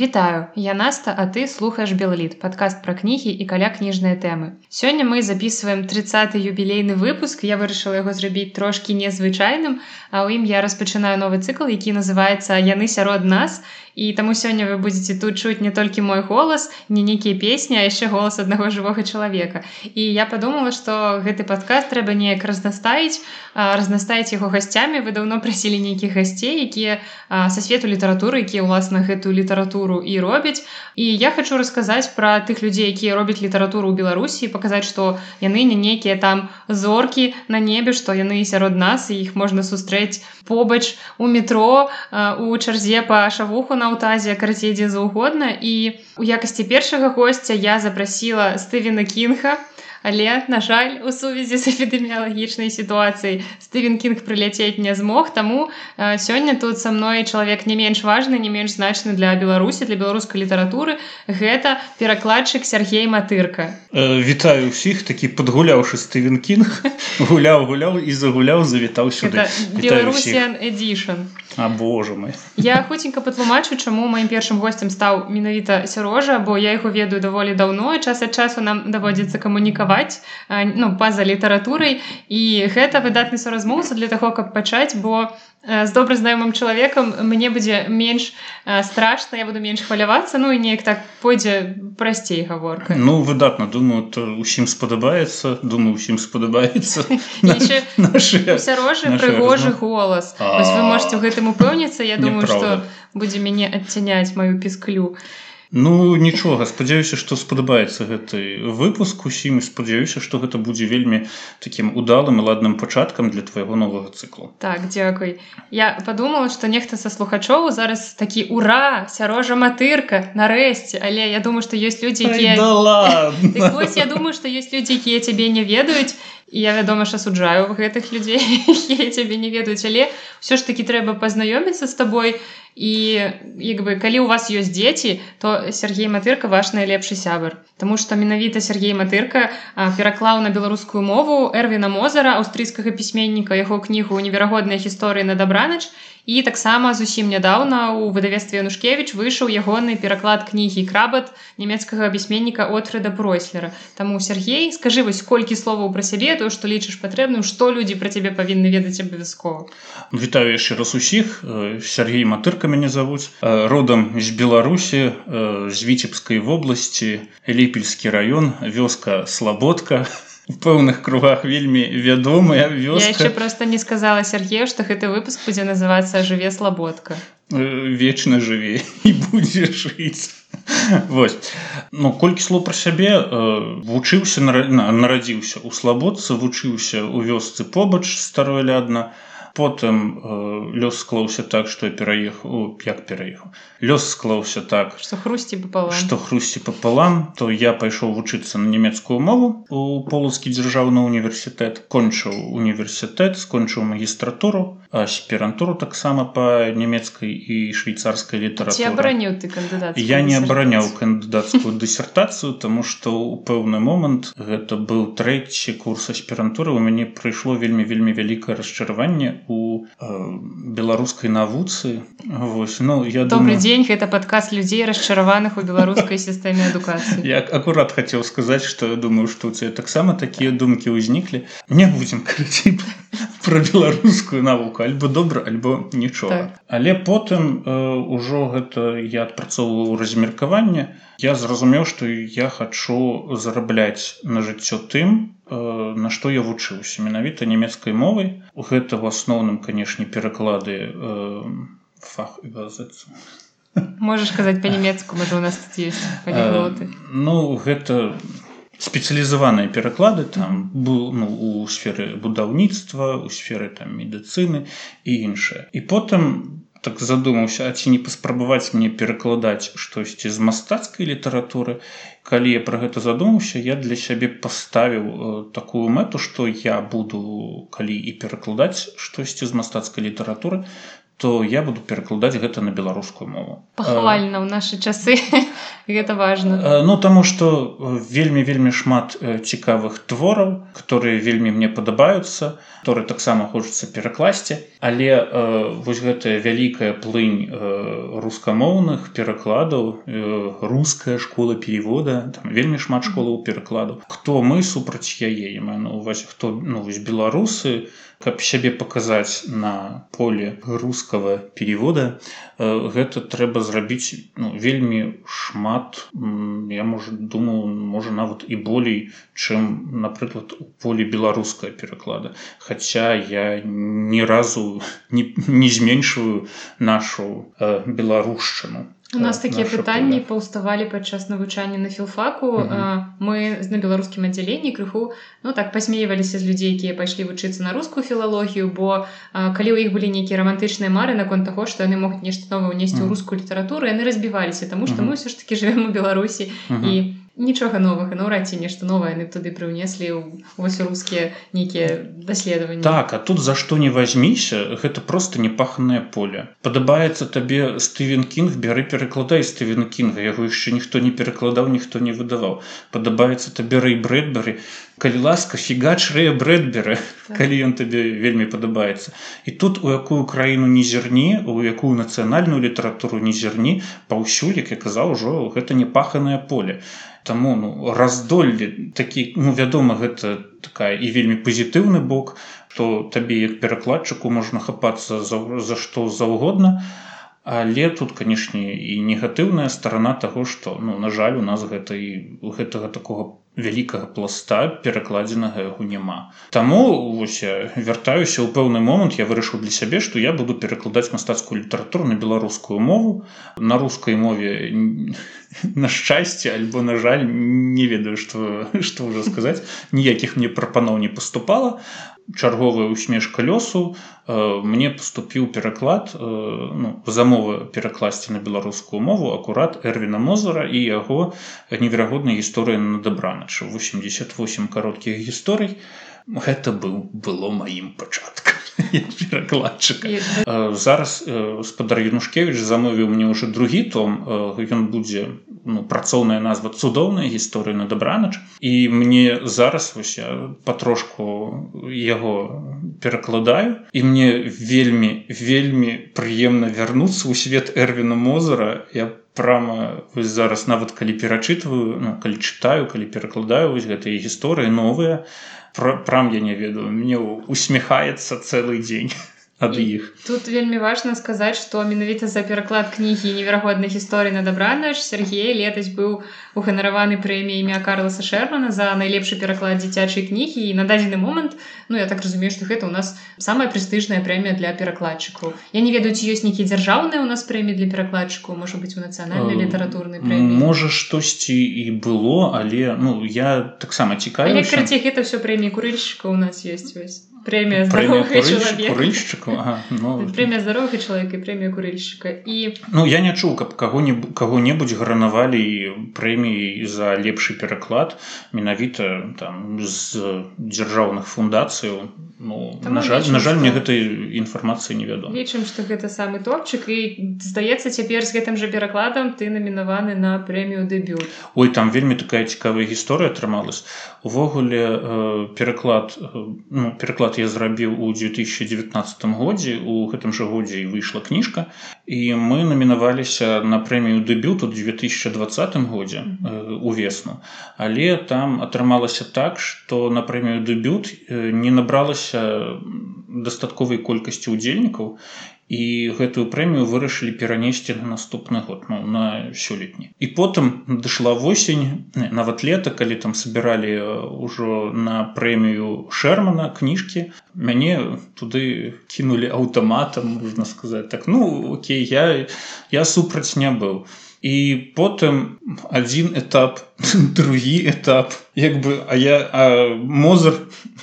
Вітаю, я Наста, а ты слухаеш Белліт, падкаст пра кнігі і каля кніжныя тэмы. Сёння мы записываем 30 юбілейны выпуск. Я вырашыла яго зрабіць трошкі незвычайным, а ў ім я распачынаю новы цыкл, які называецца яны сярод нас і таму сёння вы будзеце тут чуць не толькі мой голас не нейкія песні а яшчэ голас аднаго жывога чалавека. І я подумала что гэты падкаст трэба неяк разнастаіць разнастаіць яго гасцямі. Вы даўно прасілі нейкіх гасцей якія са свету літаратуры якія ўласна гэтую літаратуру і робяць. І я хочу расказаць пра тых людзей якія робяць літаратуру ў беларусі паказаць што яны не нейкія там зоркі на небе што яны сярод нас і іх можна сустрэць побач у метро у чарзе па шавуху на аўтазе карацей дзе заўгодна. І у якасці першага госця я запрасіла стывена кінга але на жаль у сувязі з эпідэміялагічнай сітуацыяй стывен кінг прыляцець не змог таму сёння тут са мной чалавек не менш важны не менш значны для беларусі для беларускай літаратуры гэта перакладчык Сергей матырка. Э, вітаю ўсіх такі падгуляўшы стывен кінг гуляў гуляў і загуляў завітаў сюды беларусян эдишн А боже мой я хуценька патлумачу чаму маім першым гостцем стаў менавіта сярожа бо я яго ведаю даволі даўно час ад часу нам даводзіцца камунікаваць працаваць ну па-за літаратурай. І гэта выдатны суразмоўца для таго каб пачаць бо з добра знаёмым чалавекам мне будзе менш страшна я буду менш хвалявацца ну і неяк так пойдзе прасцей гаворка. Ну выдатна думаю усім спадабаецца думаю усім спадабаецца. Сярожы прыгожы голас вы можете ў гэтым упэўніцца я думаю что будзе мяне адцяняць маю пісклю Ну нічога спадзяюся што спадабаецца гэты выпуск. Усім спадзяюся што гэта будзе вельмі такім удалым і ладным пачаткам для твайго новага цыклу так дзякуй. Я подумала што нехта са слухачоў зараз такі ура! Сярожа матырка! Нарэшце! Але я думаю што ёсць людзі якія так я думаю што ёсць людзі якія цябе не ведаюць і я вядома ж асуджаю гэтых людзей цябе не ведаюць. Але ўсё ж такі трэба пазнаёміцца з табой. і як бы калі у вас ёсць дзеці то Сергей матырка ваш найлепшы сябар. Таму што менавіта Сергей матырка пераклаў на беларускую мову эрвіна мозара аўстрыйскага пісьменніка. Яго кнігу неверагодныя гісторыі на дабранач і таксама зусім нядаўна у выдавестве янушкевич выйшаў ягоны пераклад кнігі крабат нямецкага пісьменніка отфреда пройслера Таму Сергей скажы вось колькі словаў пра сябе то што лічыш патрэбным што людзі пра цябе павінны ведаць абавязкова? Вітаю яшчэ раз усіх. Сергей матырка мяне завуць. Родам з беларусі з віцебскай вобласці ліпельскі раён вёска слабодка пэўных кругах вельмі вядомая вёска. Просто не сказала Сергею что гэты выпуск будзе называцца жыве слабодка вечна жыве і будзе жыць Вось ну колькі слоў пра сябе вучыўся нарадзіўся у слабодцы вучыўся ў вёсцы побач старой лядна потым э, лёс склаўся так што пераехаў як пераехаў? Лёс склаўся так што хрусці што хрусці папалам то я пайшоў вучыцца на нямецкую мову у полацкі дзяржаўны універсітэт кончыў універсітэт скончыў магістратуру аспірантуру таксама па нямецкай і швейцарскай літаратуры. Абараніў ты кандыдат я не абараняў кандыдацкую дысертацыю тому што ў пэўны момант гэта быў трэці курс аспірантуры. У мяне прыйшло вельмі вельмі вялікае расчараванне у э, беларускай навуцы. Вось ну я добрый думаю... дзень гэта падказ людзей расчараваных у беларускай сістэме адукацыі. Я акурат хацеў сказаць што я думаю што у цябе таксама такія думкі ўзніклі. Не будзем пра беларускую навуку. Альбо добра альбо нічога. Так. але потым э, ужо гэта я адпрацоўваў размеркаванне. Я зразумеў што я хачу зарабляць на жыццё тым Э, на што я вучыўся менавіта нямецкай мовай. Гэта в асноўным канешне пераклады э, фах можаш казаць по-нямецку у нас тут э, ну гэта спецыялізаваныя пераклады там быў ну, у сферы будаўніцтва у сферы там медыцыны і іншае. І потым так задумаўся а ці не паспрабаваць мне перакладаць штосьці з мастацкай літаратуры. Калі я пра гэта задумаўся я для сябе паставіў э, такую мэту што я буду калі і перакладаць штосьці з мастацкай літаратуры то я буду перакладаць гэта на беларускую мову. Пахвальна ў нашы часы. Гэта важно. Ну таму что вельмі вельмі шмат цікавых твораў которые вельмі мне падабаюцца которые таксама хочацца перакласці. Але э, вось гэтая вялікая плынь э, рускамоўных перакладаў э, руская школа перевода там вельмі шмат школаў перакладу хто мы супраць яе ну, вось хто ну вось беларусы то каб сябе паказаць на поле рускага перевода э, гэта трэба зрабіць ну, вельмі шмат я можа думаю можа нават і болей чым напрыклад у поле беларускае пераклада. Хаця я ні разу не, не зменшваю нашу э, беларушчыну У нас такія пытанні паўставалі падчас навучання на філфаку uh -huh. мы на беларускім аддзяленні крыху ну так пасмейваліся з людзей якія пайшлі вучыцца на рускую філалогію бо калі ў іх былі нейкія рамантычныя мары наконт таго што яны могуць нешта новае ўнесці ў рускую літаратуру яны разбіваліся таму што uh -huh. мы ўсё ж таки живвем у беларусі uh -huh. Нічога новага наўрад ці нешта новае яны туды прыўнеслі вось рускія нейкія даследаванні так а тут за што не возьміся гэта просто непаханае поле. Падабаецца табе стывен кінг бяры перакладай стывен кінга яго яшчэ ніхто не перакладаў ніхто не выдаваў падабаецца табе рэй брэдбары калі ласка фігач рэя брэдберы так. калі ён табе вельмі падабаецца. І тут у якую краіну не зірні у якую нацыянальную літаратуру не зірні паўсюль як я казаў ужо гэта непаханае поле. І Таму ну, раздолле такі ну, вядома гэта такая і вельмі пазітыўны бок то табе як перакладчыку можна хапацца за, за што заўгодна. Але тут канешне і негатыўная старана таго што ну на жаль у нас гэта і гэтага такого вялікага пласта перакладзенага яго няма. Таму вось вяртаюся ў пэўны момант я вырашыў для сябе што я буду перакладаць мастацкую літаратуру на беларускую мову. На рускай мове на шчасце альбо на жаль не ведаю што што ўжо сказаць. Ніякіх мне прапаноў не паступала чарговая усмешка лёсу э, мне поступіў пераклад э, ну, замовы перакласці на беларускую мову акурат эрвіна мозара і яго неверагодная гісторыя на дабранач 88 кароткіх гісторый. Гэта быў было маім пачаткам перакладчык. Зараз спадар янушкевич замовіў мне ўжо другі том ён будзе ну, працоўная назва цудоўная гісторыя на дабранач і мне зараз вось патрошку яго перакладаю і мне вельмі вельмі прыемна вярнуцца ў свет эрвіна мозара я прама зараз нават калі перачытваю ну, калі чытаю калі перакладаю вось гэтыя гісторыі новыя прам я не ведаю мне усміхаецца цэлы дзень ад іх тут вельмі важна сказаць што менавіта за пераклад кнігі неверагоднай гісторыі на дабранаш Сергей летась быў уганараваны прэміяй імя Карласа шермана за найлепшы пераклад дзіцячай кнігі. І на дадзены момант Ну я так разумею што гэта у нас самая прэстыжная прэмія для перакладчыкаў. Я не ведаю ці ёсць нейкі дзяржаўныя у нас прэміі для перакладчыкаў можа быць у нацыянальнай літаратурнай прэміі. можа штосьці і было але ну я таксама цікаю гэта все прэміі курыльшчыка у нас есть вось прэмія курыльшчыку ага, ну... прэмія здоровых чалавека і прэмія курыльшчыка і ну я не чуў каб каго-небудзь каго-небудзь гранавалі прэміі за лепшы пераклад менавіта там з дзяржаўных фундацыяў ну, на жаль лічым, на жаль мне гэтай інфармацыі невядома. Лічым што гэта самы топчык і здаецца цяпер з гэтым жа перакладам ты намінаваны на прэмію дэбют. Ой там вельмі такая цікавая гісторыя атрымалась. Увогуле э, пераклад э, ну, пераклад я зрабіў у 2019 годзе у гэтым жа годзе і выйшла кніжка. І мы намінаваліся на прэмію дэбют у 2020 годзе увесну але там атрымалася так што на прэмію дэбют не набралася дастатковай колькасці удзельнікаў і гэтую прэмію вырашылі перанесці на наступны год ну, на сёлетні. І потым дышла восень нават лета калі там сабіралі ўжо на прэмію шермана кніжкі мяне туды кінулі аўтаматам можна сказаць так. Ну окей я я супраць не быў і потым адзін этап другі этап. Як бы а я а мозар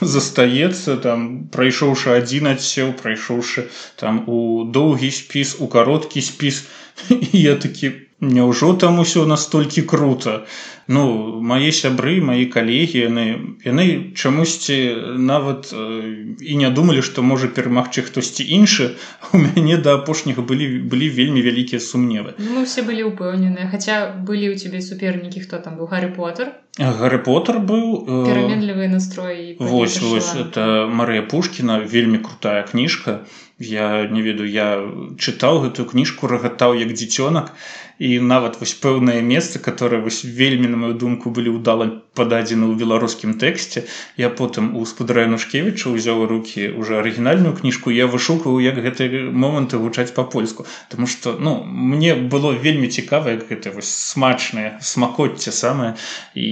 застаецца там прайшоўшы адзін адсеў прайшоўшы там у доўгі спіс у кароткі спіс. Я такі Няўжо там усё настолькі круто ну мае сябры мои калегі яны яны чамусьці нават э, і не думалі што можа перамагчы хтосьці іншы. У мяне да апошняга былі былі вельмі вялікія сумневы. Ну, все былі ўпэўненыя хаця былі ў цябе супернікі хто там быў? Гарры поттер? Гарры поттер быў э, пераменлівыя настроі вось вось это Марыя пушкіна вельмі крутая кніжка. Я не ведаю я чытаў гэтую кніжку рагатаў як дзіцёнак і нават вось пэўнае месца которое вось вельмі на мою думку былі ўдала пададзены ў беларускім тэксце я потым у спадарая нушкевіча ўзяў руки уже арыгінальную кніжку я вышукаю як гэты моманты гучаць по-польску тому что ну мне было вельмі цікава як гэта вось смачнае смакоцце самае. І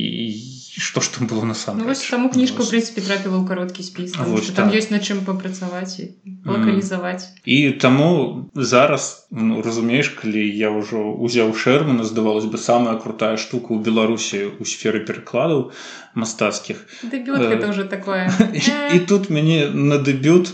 что ж там было на самом ну, саму кніжку прынпе трапіла ў кароткі спіс вот, там ёсць на чым папрацаваць і локалізаваць і таму зараз ну, разумееш калі я ўжо узяў шэрмана здавалось бы самая крутая штука ў беларусі у сферы перакладаў мастацкіх. Уже такое. і тут мяне на дэбют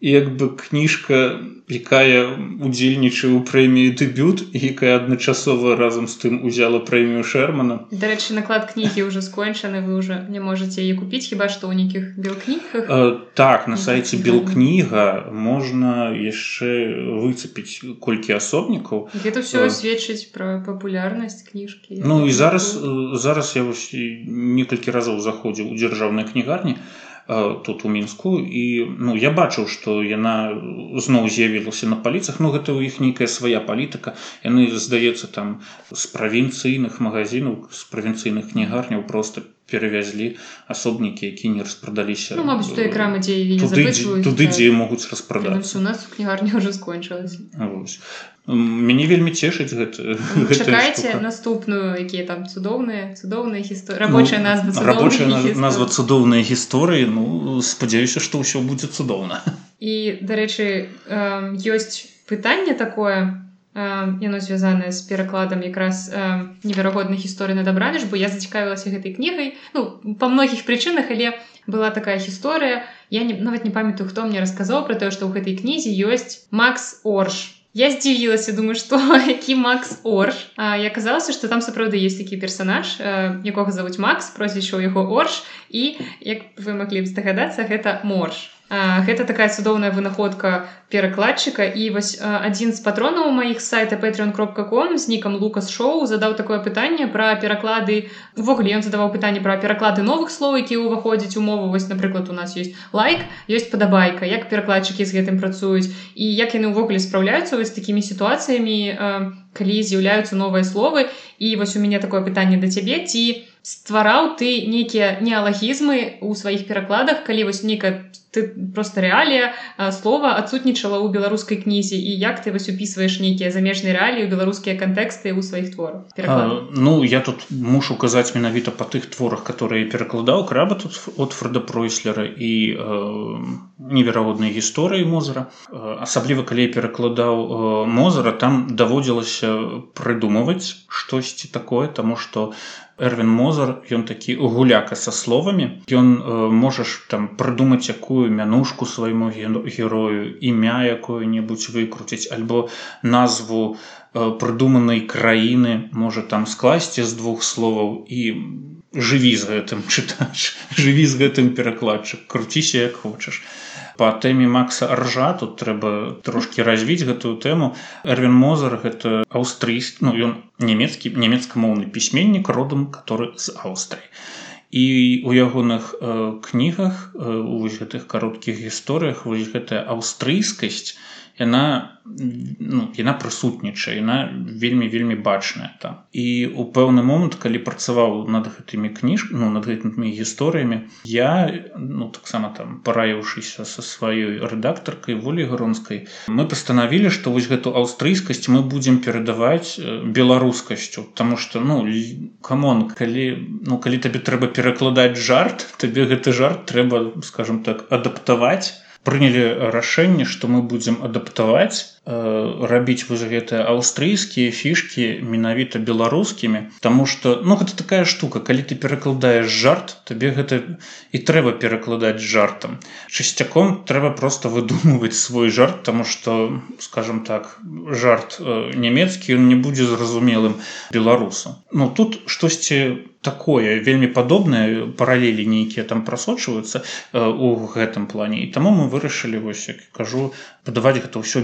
як бы кніжка якая удзельнічае ў прэміі дэбют якая адначасова разам з тым узяла прэмію шэрмана. Дарэчы наклад кнігі ўжо скончаны вы уже не можете яе купіць хіба што ў нейкіх белкнігах так на сайце белкніга можна яшчэ выцепіць колькі асобнікаў. Гэта все сведчыць пра папулярнасць кніжкі. Ну і зараз зараз я некалькі разоў заходзіў у дзяржаўнай кнігарні а тут у мінску. І ну я бачыў што яна зноў з'явілася на паліцах. Ну гэта ў іх нейкая свая палітыка. Яны здаецца там з правінцыйных магазинаў з правінцыйных кнігарняў просто перавязлі асобнікі які не распрадаліся. Ну, мабыць, крамы дзе туды, туды дзе могуць распрадаць у нас кнігарня уже скончылась мяне вельмі цешыць гэта ну, чакайце наступную якія там цудоўныя цудоўныя гісторы рабочая ну, назва рабочая назва цудоўныя гісторыі ну спадзяюся што ўсё будзе цудоўна і дарэчы ёсць пытанне такое яно звязанае з перакладам якраз неверагодных гісторый на дабравіш бо я зацікавілася гэтай кнігай ну па многіх прычынах але была такая гісторыя я не нават не памятаю хто мне расказаў про тое што ў гэтай кнізе ёсць Макс орш Я здзівілася думаю што які Макс Орш я казалася што там сапраўды есть такі персонаж. Якога завуць Макс прозвішча ў яго орш і як вы маглі б здагадацца гэта морж гэта такая цудоўная вынаходка перакладчыка і вось адзін з патронаў маіх сайта patreon кропкаком з нікам лукас шоу задаў такое пытанне пра пераклады увогуле ён задаваў пытанне пра пераклады новых слоў які ўваходзяць умову вось напрыклад у нас есть лайк ёсць падабайка як перакладчыкі з гэтым працуюць і як яны ўвогуле спраўляюцца вось такімі сітуацыямі калі з'яўляюцца новыя словы. І вось у мяне такое пытанне да цябе ці ствараў ты нейкія неалагізмы ў сваіх перакладах калі вось нейкая ты просто рэалія слова адсутнічала ў беларускай кнізе і як ты вось упісваеш нейкія замежныя рэаліі беларускія кантэксты ў сваіх творах Ну я тут мушу казаць менавіта па тых творах которые перакладаў краба тут от фреда пройслера і э, неверагодныя гісторыі мозара асабліва калі перакладаў э, мозара там даводзілася прыдумваць штосьці такое таму што Эрвин Мозар ён такі гуляка са словамі. Ён э, можаш там прыдумаць якую мянушку свайму герою імя якое-небудзь выкруціць альбо назву э, прыдуманай краіны можа там скласці з двух словаў і жыві з гэтым чытач жыві з гэтым перакладчык круціся як хочаш по тэме Макса ржа тут трэба трошки развіць гэтую тэму. Эрвин мозар гэта аўстрыйск ну ён нямецкі нямецкамоўны пісьменнік родам который з аўстрыі. І у ягоных э, кнігах э, у гэтых кароткіх гісторыях вось гэтая аўстрыйскасць яна ну, яна прысутнічае яна вельмі вельмі бачная там. І у пэўны момант калі працаваў над гэтымі кніж ну над гэтымі гісторыямі я ну таксама там параіўшыся са сваёй рэдактаркай волі гронскай мы пастанавілі што вось гэту аўстрыйскасць мы будзем перадаваць беларускасцю. Тому что ну камон калі ну калі табе трэба перакладаць жарт табе гэты жарт трэба скажем так адаптаваць прынялі рашэнне што мы будзем адаптаваць рабіць вось гэтыя аўстрыйскія фішки менавіта беларускімі Таму что ну гэта такая штука. Калі ты перакладаеш жарт табе гэта і трэба перакладаць жартам часцяком трэба просто выдумваць свой жарт тому что скажем так жарт нямецкі ён не будзе зразумелым беларусам Ну тут штосьці такое вельмі падобнае паралелі нейкія там прасочваюцца у гэтым плане. І таму мы вырашылі вось як кажу падаваць гэта ўсё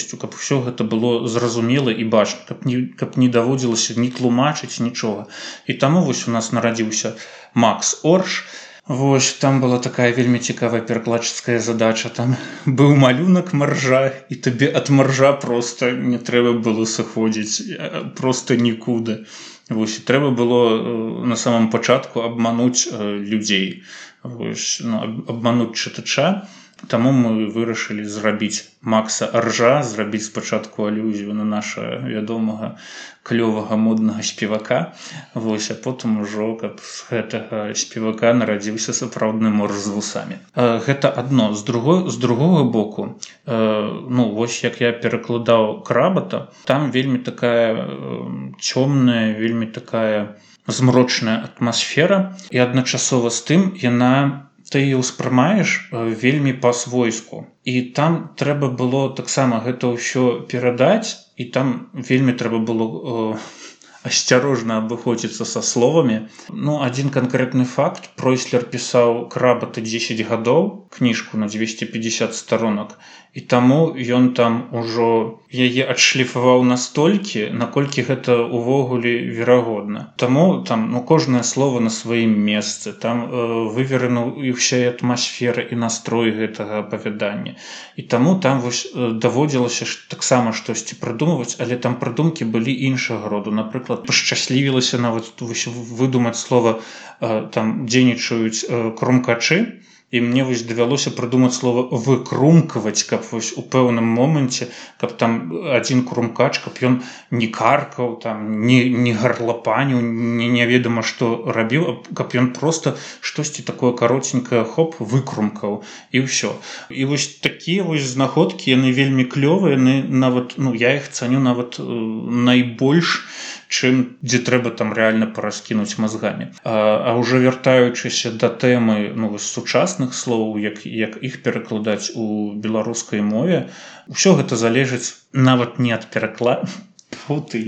беларускасцю каб усё гэта было зразумела і бачна каб не каб не даводзілася не тлумачыць нічога. І таму вось у нас нарадзіўся Макс орш. Вось там была такая вельмі цікавая перакладчыцкая задача. Там быў малюнак маржа і табе ад маржа просто не трэба было сыходзіць просто нікуды. Вось трэба было на самом пачатку абмануць людзей. Вось, ну, абмануць чытача Таму мы вырашылі зрабіць Макса ржа зрабіць спачатку алюзію на наша вядомага клёвага моднага спевака. Вось а потым ужо каб з гэтага спевака нарадзіўся сапраўдны мор з вусамі. Гэта адно. З другой з другога боку Ну вось як я перакладаў крабата там вельмі такая цёмная вельмі такая змрочная атмасфера. І адначасова з тым яна ты ўспрымаеш вельмі па-свойску. І там трэба было таксама гэта ўсё перадаць і там вельмі трэба было асцярожна абыходзіцца са словамі. Ну один канкрэтны факт. Пройслер пісаў крабаты 10 гадоў кніжку на 250 сторонок і таму ён там ужо яе адшліфаваў настолькі наколькі гэта увогуле верагодна. Таму там ну кожнае слово на сваім месцы там э, вывернуў і ўся атмасфера і настрой гэтага апавядання. І таму там вось э, даводзілася ж таксама штосьці прыдумваць але там прыдумкі былі іншага роду. Напрыклад пашчаслівілася нават выдумаць слова э, там дзейнічаюць э, крумкачы і мне вось давялося прыдумаць слова выкрумкаваць каб вось у пэўным моманце каб там адзін крумкач каб ён не каркаў там не не гарлапаню не няведама што рабіў каб ён просто штосьці такое каротенькае хоп выкрумкаў і ўсё і вось такія вось знаходкі яны вельмі клёвыя яны нават ну я іх цаню нават э, найбольш чым дзе трэба там реально параскінуць мазгамі. А, а уже вяртаючыся да тэмы ну сучасных слоў як як іх перакладаць у беларускай мове ўсё гэта залежыць нават не ад пераклад ты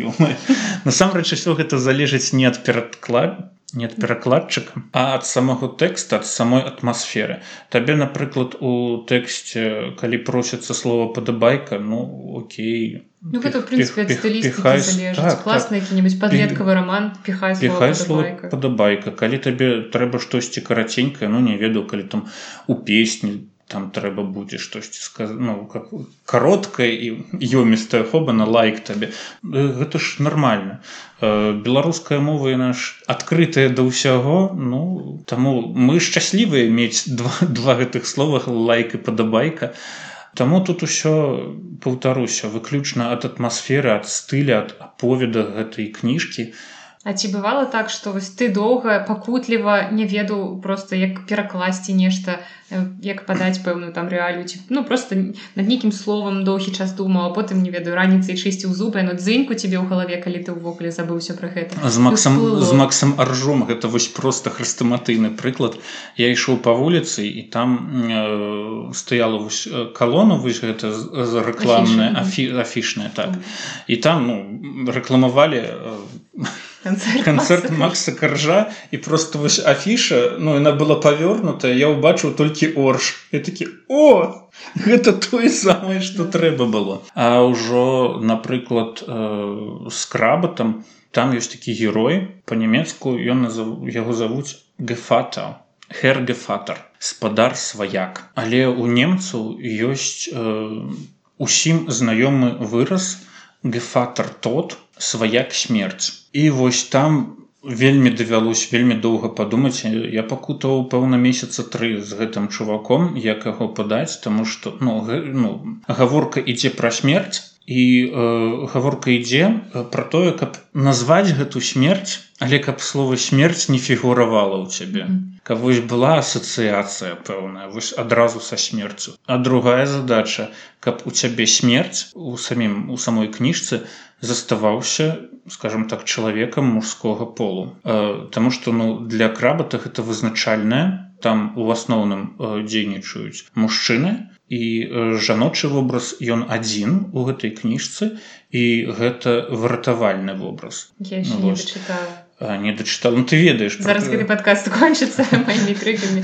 насамрэч усё гэта залежыць не ад перадклад не ад перакладчыка а ад самого тэкста ад самой атмасферы. Табе напрыклад у тэксце калі просіцца слова падабайка ну окей. Ну, гэта, в принципе, піх, піх, піхай, так, класны так. які-небудзь падлеткавы роман піхай падабайка калі табе трэба штосьці караценькае ну не ведаю калі там у песні там трэба будзе штосьці сказать ну как кароткая і ёмістая фоба на лайк табе. Гэта ж нормально беларуская мова і наш адкрытая да ўсяго ну таму мы шчаслівыя мець два, два гэтых словах лайк і падабайка. Таму тут усё паўтаруся выключна ад атмасферы ад стыля ад аповеда гэтай кніжкі А ці бывала так што вось ты доўга пакутліва не ведаў просто як перакласці нешта як падаць пэўную там рэалю ці ну просто над нейкім словам доўгі час думаў а потым не ведаю раніцай чысціў зубы но дзыньку тебе ў галаве калі ты ўвогуле забыўся пра гэта. З максам з максам аржом гэта вось просто хрыстаматыйны прыклад. Я ішоў па вуліцы і там э, стаяла вось калону вось гэта за рэкламная афі афішная так. І там ну рэкламавалі э, канцэрт Макса каржа і просто вось афіша ну яна была павёрнутая я ўбачыў толькі орш і такі о гэта тое самае што трэба было а ўжо напрыклад э, с крабатам там ёсць такі герой по-нямецку ён яго завуць гефата хергефатор спадар сваяк але у немцаў ёсць э, усім знаёмы выраз гефатор тот сваяк смерць. І вось там вельмі давялось вельмі доўга падумаць. Я пакутаў пэўна месяца тры з гэтым чуваком як яго падаць тому что ну, ну гаворка ідзе пра смерць і э, гаворка ідзе пра тое каб назваць гэту смерць але каб слова смерць не фігуравала ў цябе. Каб вось была асацыяцыя пэўная вось адразу са смерцю. А другая задача каб у цябе смерць у самім у самой кніжцы заставаўся скажем так чалавекам мужскога полу. Э, Таму што ну для крабата гэта вызначальная. Там у асноўным э, дзейнічаюць мужчыны і жаночы вобраз ён адзін у гэтай кніжцы і гэта выратавальны вобраз. Ну, не дачытала. Ну, ты ведаеш зараз гэты падкаст кончыцца маімі крыкамі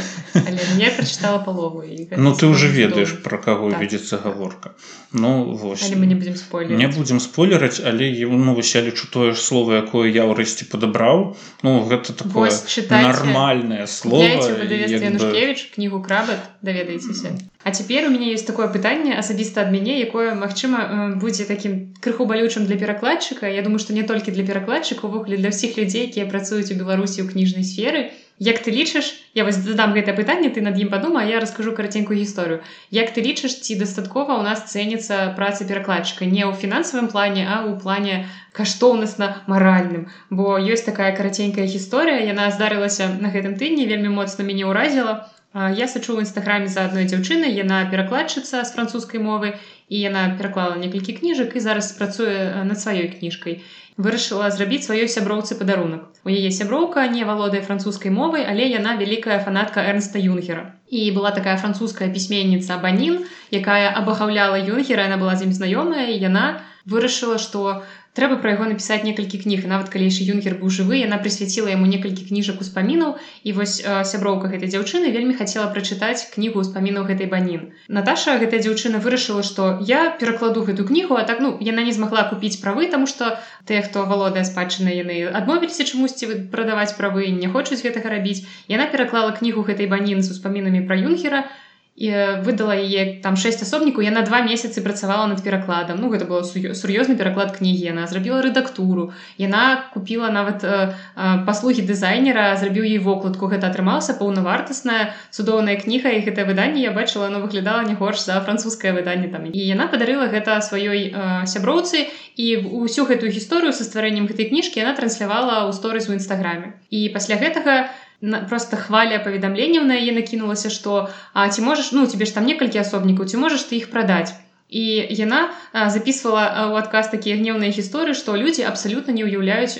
я прачытала палову Ну ты уже ведаеш пра каго так. вядзецца гаворка. Ну вось. Але мы не будзем спойлераць. не будзем спойлераць але ну вось я лічу тое ж слово якое я ўрэшце падабраў. Ну гэта такое нармальное слово Янушкевич кнігу крабат даведаецеся А цяпер у мяне есть такое пытанне асабіста ад мяне якое магчыма будзе такім крыху балючым для перакладчыка. Я думаю што не толькі для перакладчыка увогуле для ўсіх людзей якія працуюць у беларусі ў кніжнай сферы. Як ты лічыш я вас задам гэтае пытанне ты над ім падума я раскажу караценькую гісторыю. Як ты лічыш ці дастаткова у нас цэніцца праца перакладчыка? Не ў фінансавым плане а ў плане каштоўнасна маральным. Бо ёсць такая караценькая гісторыя яна здарылася на гэтым тыдні вельмі моцна мяне ўразіла я сачу ў нстаграме за адной дзяўчыны яна перакладчыца з французскай мовы і яна пераклала некалькі кніжак і зараз працуе над сваёй кніжкай вырашыла зрабіць сваёй сяброўцы падарунак. У яе сяброўка не валодае французскай мовай, але яна вялікая фанатка Эрнста Юнгера. І была такая французская пісьменніца Банін, якая абагаўляла Юнгера, яна была з ім знаёмая, яна вырашыла, што трэба пра яго напісаць некалькі кніг нават калі яшчэ юнкер быў жывы яна прысвяціла яму некалькі кніжак успамінаў. І вось сяброўка гэтай дзяўчыны вельмі хацела прачытаць кнігу ўспамінаў гэтай банін. Наташа гэтая дзяўчына вырашыла што я перакладу гэту кнігу а так ну яна не змагла купіць правы таму што тыя хто валодае спадчына яны адмовіліся чамусьці прадаваць правы не хочуць гэтага рабіць. Яна пераклала кнігу гэтай банін з успамінамі пра юнхера і выдала яе там шэсць асобнікаў яна два месяцы працавала над перакладам ну гэта было сур'ёзны пераклад кнігі яна зрабіла рэдактуру яна купила нават э, э, паслугі дызайнера зрабіў ей вокладку гэта атрымалася паўнавартасная цудоўная кніга і гэтае выданне я бачыла оно выглядала не горш за французскае выданне там. І яна падарыла гэта сваёй э, сяброўцы і ўсю гэтую гісторыю са стварэннем гэтай кніжкі яна транслявала ў сторыс у нстаграме і пасля гэтага я просто хваля паведамленняў на яе накінулася што а ці можаш ну тебе ж там некалькі асобнікаў ці можаш ты іх прадаць і яна записывала ў адказ такія гнеўныя гісторыі што людзі абсалютна не ўяўляюць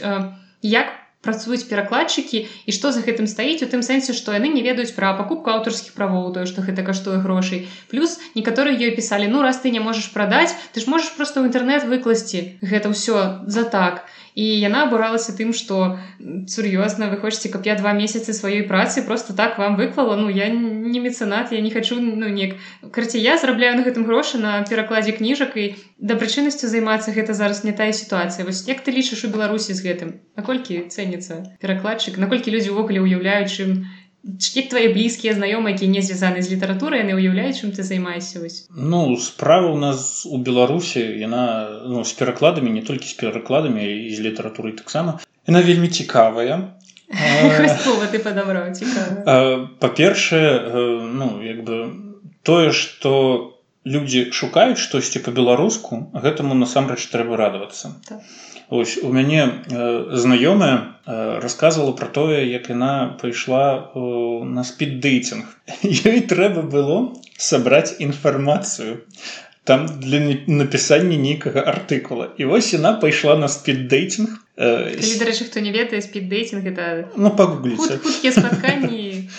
як працуюць перакладчыкі і што за гэтым стаіць у тым сэнсе што яны не ведаюць пра пакупку аўтарскіх правоў тое што гэта каштуе грошай плюс некаторыя ёй пісалі ну раз ты не можаш прадаць ты ж можаш просто ў інтэрнэт выкласці гэта ўсё за так і яна абуралася тым што сур'ёзна вы хочаце каб я два месяцы сваёй працы просто так вам выклала? Ну я не мецэнат я не хочу ну неяк карці я зарабляю на гэтым грошы на перакладзе кніжак і дабрачыннасцю займацца гэта зараз не тая сітуацыя вось як ты лічыш у беларусі з гэтым? Наколькі цэніцца перакладчык? Наколькі людзі ўвогуле ўяўляюць чым як твои блізкія знаёмыя які не звязаны з літаратурай яны ўяўляюць чым ты займаешься вось ну справа у нас у беларусі яна ну, з перакладамі не толькі з перакладамі і з літаратурай таксама яна вельмі цікавая. Ты падабраў па-першае ну як бы тое что людзі шукаюць штосьці по-беларуску гэтаму насамрэч трэба радавацца. Так. Ось у мяне э, знаёмая э, рассказывала про тое як яна пайшла э, на спиддейтинг ёй трэба было сабраць інфармацыю там для напісання нейкага артыкула і вось яна пайшла на спиддейтинг дарэчы хто не ведае спиддейтинг это ну пагугліце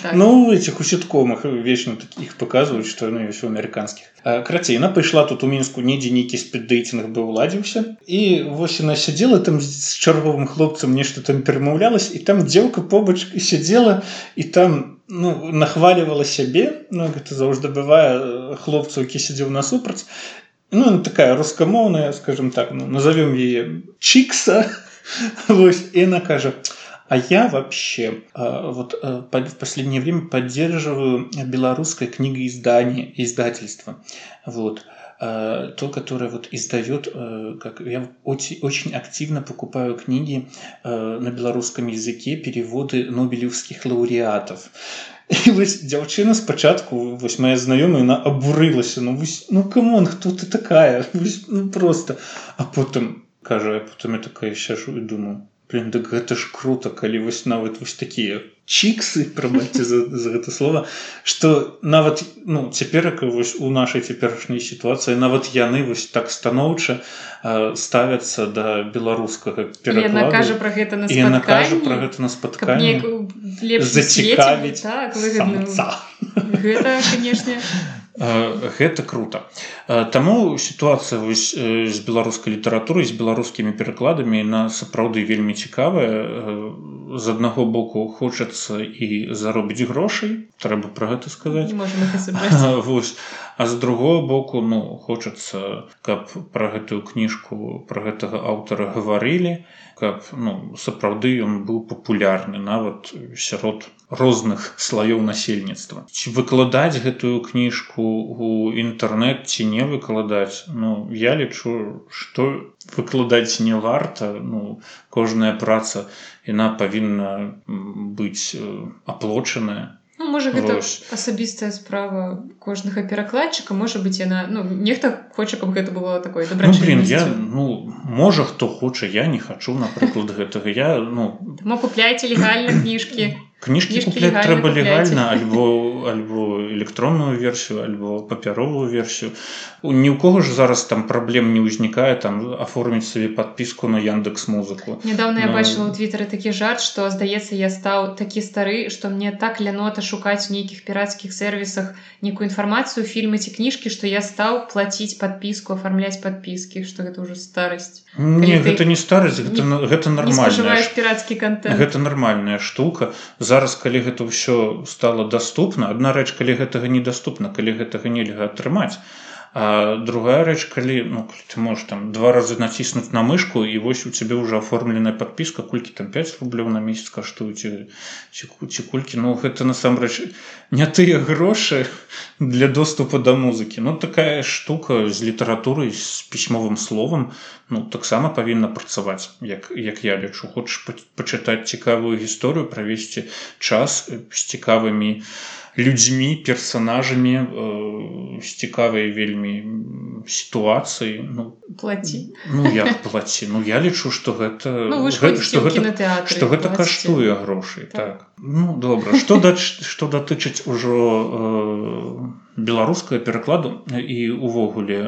так. ну этих у сеткомах вечна таких показваюць што яны ўсё амерыканскіх крацей яна пайшла тут у мінску недзе нейкі спиддейтинг бы уладзіўся і вось яна сядзела там з чарговым хлопцам нешта там перамаўлялась і там дзелка побач сядзела і там ну нахвалівала сябе ну гэта заўжды бывае хлопцу які сядзеў насупраць ну такая рускамоўная скажем так ну, назовём яе чикса. Вось, и она кажа а я вообще а, вот а, в последнее время поддерживаю белорусское книгоиздание издательство вот э, то, которое вот издает, э, как я очень, очень активно покупаю книги э, на белорусском языке, переводы нобелевских лауреатов. І вось дзяўчына спачатку вось моя знаёмая на абурылася ну вось, ну камон хто ты такая вось, ну просто а потым кажа потым я такая сяжу і думаю блин дык гэта ж круто калі вось нават вось такія чиксы прабачце за, за гэта слова что нават ну цяперака вось у нашай цяперашняй сітуацыі нават яны вось так станоўча ставяцца да беларускага кажа про гэта на кажа про гэта на спатканне зацікавіць так, гэта конечно гэта круто. Таму сітуацыя з беларускай літаратурай з беларускімі перакладамі на сапраўды вельмі цікавая з аднаго боку хочацца і заробіць грошай трэба пра гэта сказаць. А з другого боку ну хочацца каб пра гэтую кніжку пра гэтага аўтара гаварылі каб ну сапраўды ён быў папулярны нават сярод розных слаёў насельніцтва. Ці выкладаць гэтую кніжку у інтэрнэт ці не выкладаць ну я лічу что выкладаць не варта. Ну кожная праца яна павінна быць аплочаная Ну, можа гэта асабістая справа кожнага перакладчыка можа быць яна ну нехта хоча каб гэта было такое ну, блин, я ну можа хто хоча я не хачу напрыклад гэтага. Я ну купляйте легальна кніжкі кніжкі купляць трэба легальна альбо альбо электронную версію альбо папяровую версію ні ў кого ж зараз там праблем не ўзнікае там аформіць сабе подпіску на яндекс музыку. Нядаўна я бачыла ў твиттары такі жарт што здаецца я стаў такі стары што мне так лянота шукаць нейкіх пірацкіх сервісах некую інфармацыю фільмы ці кніжкі што я стаў плаціць подпіску афармляць подпіскі што гэта ўжо старасць не гэта не старасць гэта, не, гэта нормально пірацкі контент. гэта нармальная штука. за зараз калі гэта ўсё стало доступна одна рэч калі гэтага недаступна калі гэтага нельга атрымаць А другая рэч калі ну, ты можешь там два разы націснуць на мышку і вось у цябе уже оформленая подпіска колькі там 5 рублёў на месяц каштуюць ці кулькі Ну гэта насамрэч не тыя грошы для доступа да музыкі. Ну такая штука з літаратурай з пісьмовым словам ну таксама павінна працаваць як як я лічу. Хочаш пачытаць цікавую гісторыю правесці час з цікавымі на людзьмі персонажамі э, з цікавай вельмі сітуацыі ну, плаці. ну як плаці? Ну я лічу что гэта ну, гэта, што гэта, што гэта каштуе грошай так. так. Ну добра что да что датычыць ужо э, беларускага перакладу і увогуле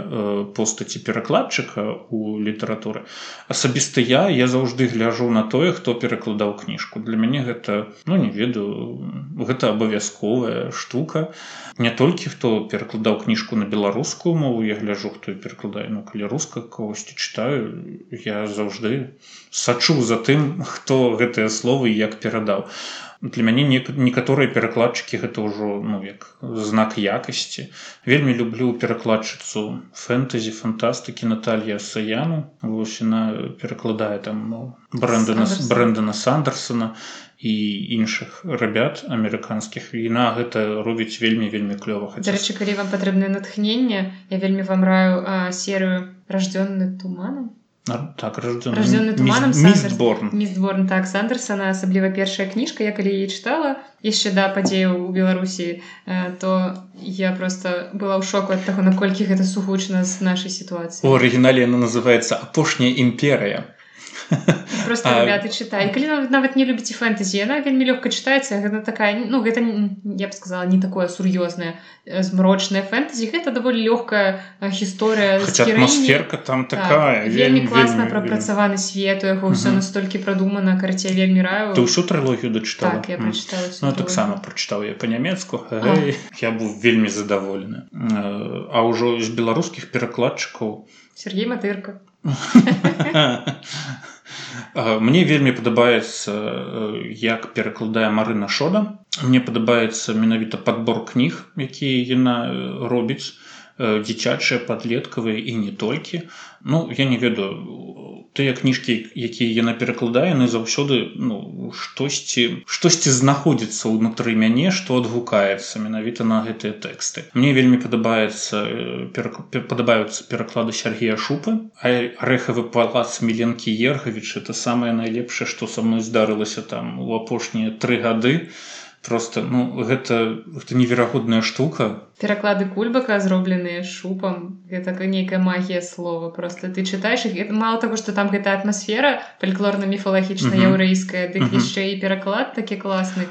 постаці перакладчыка у літаратуры. Асабіста я я заўжды гляжу на тое хто перакладаў кніжку. Для мяне гэта ну не ведаю гэта абавязковая штука. Не толькі хто перакладаў кніжку на беларускую мову я гляжу хто перакладае ну калі руска кагосьці чытаю я заўжды сачу за тым хто гэтыя словы як перадаў. а для мяне некаторыя перакладчыкі гэта ўжо ну як знак якасці. Вельмі люблю перакладчыцу фэнтэзі фантастыкі Наталья саяну. Вось яна перакладае там ну, бренды на бренды на сандерсона і іншых рабят амерыканскіх. Віна гэта робіць вельмі вельмі клёва. Дарэчы калі вам патрэбнае натхненне я вельмі вам раю серыю раждзённы туманам так рожденный туманом містборн так сандерсона асабліва першая кніжка я калі яе чытала яшчэ да падзею у беларусі то я просто была ў шоку ад таго наколькі гэта сугучна з нашай сітуацыі у арыгінале она называется апошняя імперыя просто ребята чытай калі нават не любіце фэнтэзі яна вельмі лёгка чытаецца гэта такая ну гэта я б сказала не такое сур'ёзнае змрочная фэнтэзі гэта даволі лёгкая гісторыя атмасферка там так, такая так, вельмі класна прапрацаваны свет у яго ўсё настолькі прадумана карце вельмі раю. Ты ўсю трылогію дачытала так, ну, таксама прачытаў я па-нямецку я быў вельмі задаволены а ўжо з беларускіх перакладчыкаў Сергей матырка Мне вельмі падабаецца як перакладае Марына шода. Мне падабаецца менавіта падбор кніг, якія яна робіць дзіцячыя падлеткавыя і не толькі. Ну я не ведаю тыя кніжкі якія яна перакладае яны заўсёды ну штосьці штосьці знаходзіцца ўнутры мяне што адгукаецца менавіта на гэтыя тэксты. Мне вельмі падабаецца падабаюцца пераклады Сергея шупы рэхавы палац міленкі ергавіч это самае найлепшае што са мной здарылася там у апошнія тры гады просто ну гэта гэта неверагодная штука. Пераклады кульбака зробленыя шупам гэта нейкая магія слова. Просто ты чытаеш іх мало того что там гэта атмасфера фальклорна-міфалагічная яўрэйская дык яшчэ і пераклад такі класны.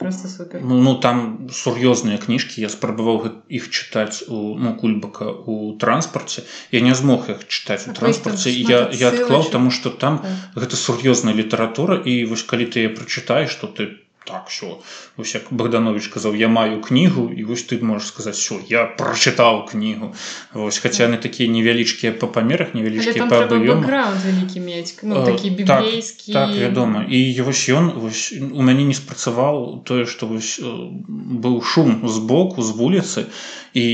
Просто супер. Ну, ну там сур'ёзныя кніжкі. Я спрабаваў іх чытаць у ну кульбака у транспарце. Я не змог іх чытаць у транспарце. Я я адклаў таму что там так. гэта сур'ёзная літаратура. І вось калі ты прачытаеш что ты так що ось як Богданович казав я маю кнігу і ось ти можеш сказати що я прочитав книгу ось хоча не такі невялічкі по памерах невялічкі по аб'ёму вялікі мець ну, такі біблейскі так, так вядома і вось ён вось у мяне не спрацаваў тое што вось быў шум з боку з вуліцы і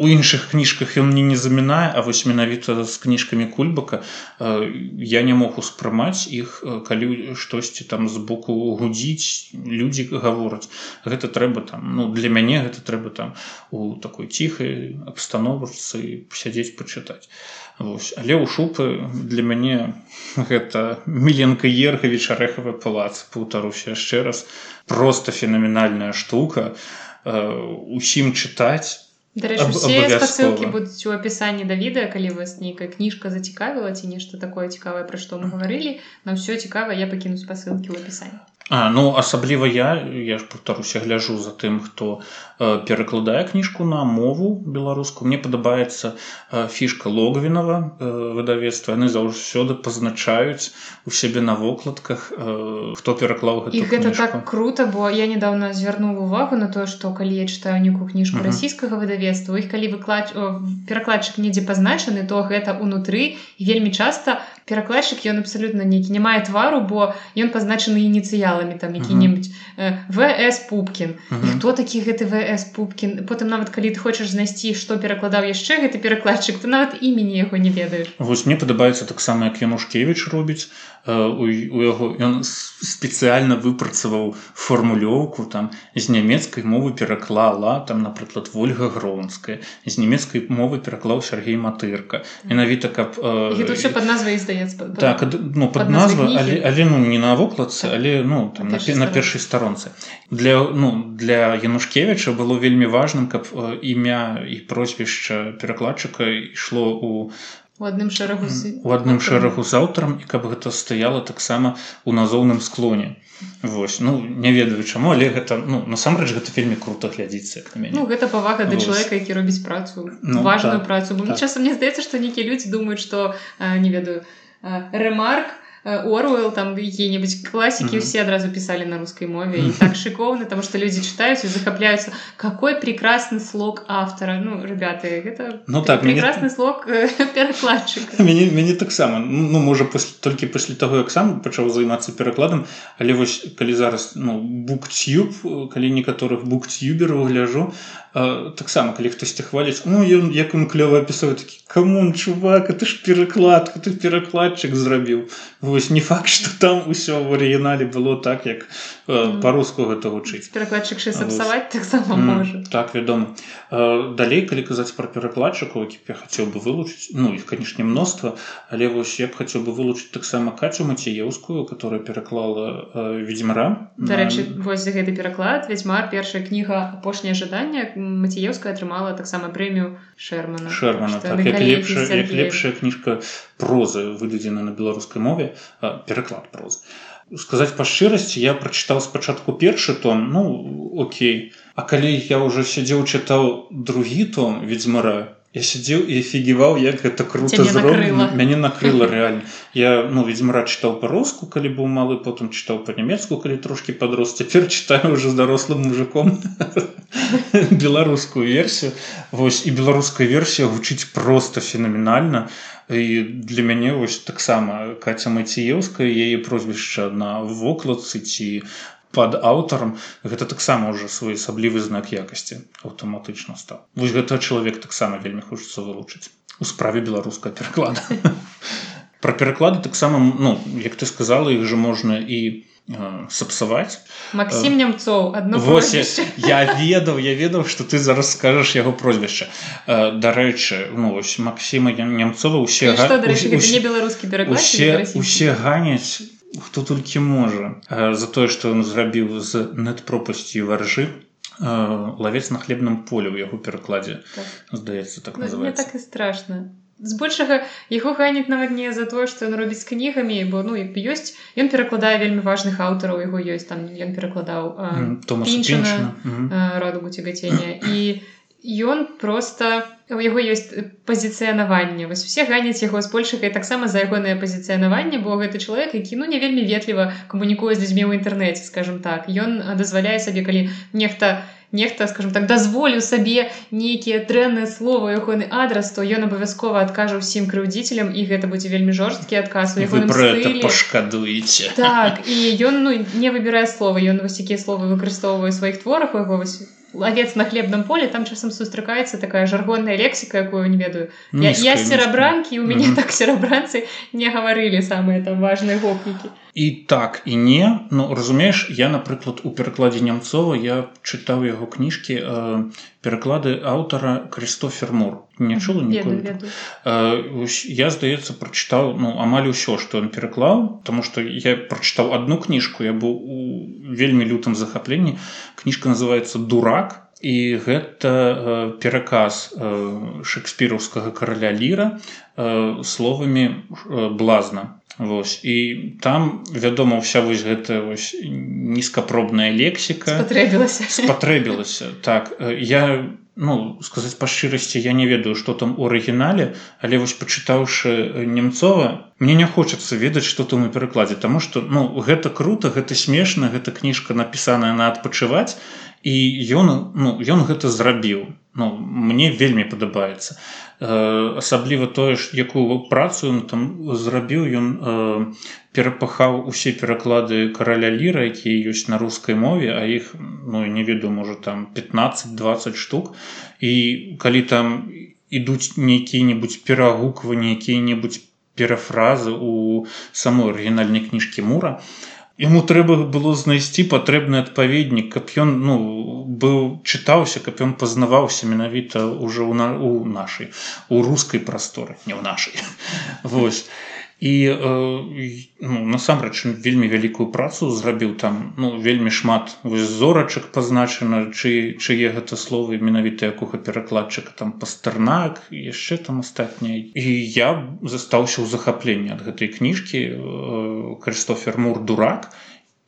у іншых кніжках ён мне не замінае а вось менавіта з кніжкамі кульбака я не мог успрымаць іх калі штосьці там з боку гудзіць людзі гавораць. Гэта трэба там ну для мяне гэта трэба там у такой ціхай абстановачцы сядзець пачытаць. Вось. але ў шупы для мяне гэта міленка ергавіч арэхавы палац паўтаруся яшчэ раз. Просто фенаменальная штука. Усім чытаць Дарэчы, усе спасылкі будуць у апісанні да відэа, калі вас нейкая кніжка зацікавіла ці нешта такое цікавае, пра што мы гаварылі, на ўсё цікава, я пакіну спасылкі ў апісанні. А, ну асабліва я я ж повторуся гляжу за тым хто перакладае кніжку на мову беларуску мне падабаецца э, фішка логвінова э, выдавецтва яны заўсёды пазначаюць у сябе на вокладках э, хто пераклаў гэта кніжку. так круто бо я недавно звярнуў увагу на то что калі я читаю нейкую кніжку uh -huh. расійскага выдавецтва іх калі выклад перакладчык недзе пазначаны то гэта унутры вельмі часто перакладчык ён абсалютна нейкі не мае твару бо ён пазначаны ініцыяламі там які-небудзь э, вс пупкін хто такі гэты вс пупкін потым нават калі ты хочаш знайсці што перакладаў яшчэ гэты перакладчык ты нават імені яго не ведаеш. Вось мне падабаецца таксама як янушкевич робіць. Э, у, яго ён спецыяльна выпрацаваў формулёўку там з нямецкай мовы пераклала там напрыклад ольга гронская з нямецкай мовы пераклаў Сергей матырка. Менавіта каб э, под назвай здаецца так ну под, под назва але, але ну не на вокладцы так. але ну там на, на першай старонцы. для ну для янушкевича было вельмі важным каб э, імя і прозвішча перакладчыка ішло у у адным шэрагу у адным шэрагу з аўтарам і каб гэта стаяла таксама у назоўным склоне. Вось ну не ведаю чаму але гэта ну насамрэч гэта вельмі круто глядзіцца ну, гэта павага да чалавека які робіць працу ну, важную так, працу. Бо так. часам мне здаецца што нейкія людзі думаюць што не ведаю рэмарк Оруэлл там какие-нибудь классики mm-hmm. все одразу писали на русской мове mm-hmm. и так шиковно, потому что люди читают и захопляются. Какой прекрасный слог автора. Ну, ребята, это ну, так, прекрасный мне... слог перекладчика. Мне, мне так само. Ну, может, после, только после того, как сам начал заниматься перекладом, але вот, когда зараз, ну, буктюб, когда некоторых буктюберов гляжу, э, так само, когда кто-то хвалит, ну, ён, як он клево описывает, такие, камон, чувак, это ж переклад, ты перекладчик зробил вось не факт что там усё в арыгінале было так як по-руску гэта вучыць перакладчык сапсаваць таксама можа. Так вядома. Далей калі казаць про перакладчыкаў які я хацеў бы вылучыць ну іх канешне мноства але вось я б хацеў бы вылучыць таксама качу маціеўскую которая пераклала ведзьмара дарэчы на... вось за гэты пераклад. Ведьзьмар першая кніга апошняе жаданне. Маціеўская атрымала таксама прэмію шермана шермана так, як лепшая як лепшая кніжка прозы выдадзена на беларускай мове. Пераклад прозы сказаць па шчырасці я прачытаў спачатку першы том ну Окей. А калі я уже сядзеў чытаў другі том ведьзьмара я сядзеў і афігіваў як гэта круто зроблена мяне накрыла реально. Я ну ведьзьмара чытаў па-руску калі быў малы потым чытаў па-нямецку калі трошки подрос цяпер чытаю уже з дарослым мужиком беларускую версію Вось і беларуская версія гучыць просто фенаменальна і для мяне вось таксама каця маціеўская яе прозвішча на вокладцы ці под аўтарам гэта таксама ўжо свой асаблівы знак якасці аўтаматычна стаў вось гэта чалавек таксама вельмі хочацца вылучыць у справе беларускага пераклада. Про пераклады таксама ну як ты сказала іх же можна і сапсаваць Макссім нямцоў Вось, я ведаў я ведаў что ты зараз скажаш яго прозвішча дарэчы ну, Макссіма нямцова усе беларускі усе, усе ганяць хто толькі можа за тое што ён зрабіў з нет-пропасцю варжы лавец на хлебным поле ў яго перакладзе так. здаецца так ну, так і страшно збольшага яго ганяць нават не за тое што ён робіць з кнігамі бо ну як ёсць ён перакладае вельмі важных аўтараў яго ёсць там ён перакладаў радугу цігацення і ён просто у яго ёсць пазіцыянаванне. Вось усе ганяць яго збольшага і таксама за ягонае пазіцыянаванне бо гэты чалавек які ну не вельмі ветліва камунікуе з людзьмі ў інтэрнэце скажем так. Ён дазваляе сабе калі нехта не нехта скажем так дазволю сабе нейкія дрэнныя словы ягоны адрас то ён абавязкова адкажа ўсім крыўдзіцелям і гэта будзе вельмі жорсткі адказ пашкадуеце. Так і ён ну не выбірае словы ён вось якія словы выкарыстоўвае сваіх творах яго вось лавец на хлебном поле там часам сустракаецца такая жаргонная лексіка якую не ведаю. Я, я серабранкі у мяне mm -hmm. так серабранцы не гаварылі самыя там важные гопнікі і так і не. Ну разумееш я напрыклад у перакладзе нямцова я чытаў яго кніжкі э, пераклады аўтара крыстофер мур. Не чула э, я здаецца прачытаў ну амаль усё што он пераклаў тому что я прачытаў одну кніжку я быў у вельмі лютым захапленні кніжка называется дурак і гэта э, пераказ э, шекспіраўскага караля ліра э, словамі э, блазна Вось. і там вядома ўся вось гэта вось нізкапробная лексіка. Спатрэбілася. Так. Я ну сказаць па шчырасці я не ведаю што там у арыгінале але вось пачытаўшы немцова мне не хочацца ведаць што там у перакладзе таму што ну гэта круто гэта смешна гэта кніжка напісаная на адпачываць і ён ну ён гэта зрабіў. Ну мне вельмі падабаецца. Асабліва тое ж якую працу ён там зрабіў ён перапахаў усе пераклады караля ліра якія ёсць на рускай мове а іх ну не ведаю можа там 15-20 штук. І калі там ідуць нейкія-небудзь перагукванні якія-небудзь перафразы у самой арыгінальнай кніжкі мура яму трэба было знайсці патрэбны адпаведнік каб ён ну быў чытаўся каб ён пазнаваўся менавіта ўжо ў на у нашай у рускай прасторы не ў нашай. Восьось і ну, насамрэч вельмі вялікую працу зрабіў там ну вельмі шмат зорачак пазначана чы чые гэта словы менавіта якога перакладчыка там пастарнак яшчэ там астатняй і я застаўся ў захапленні ад гэтай кніжкі крыстофер мур дурак.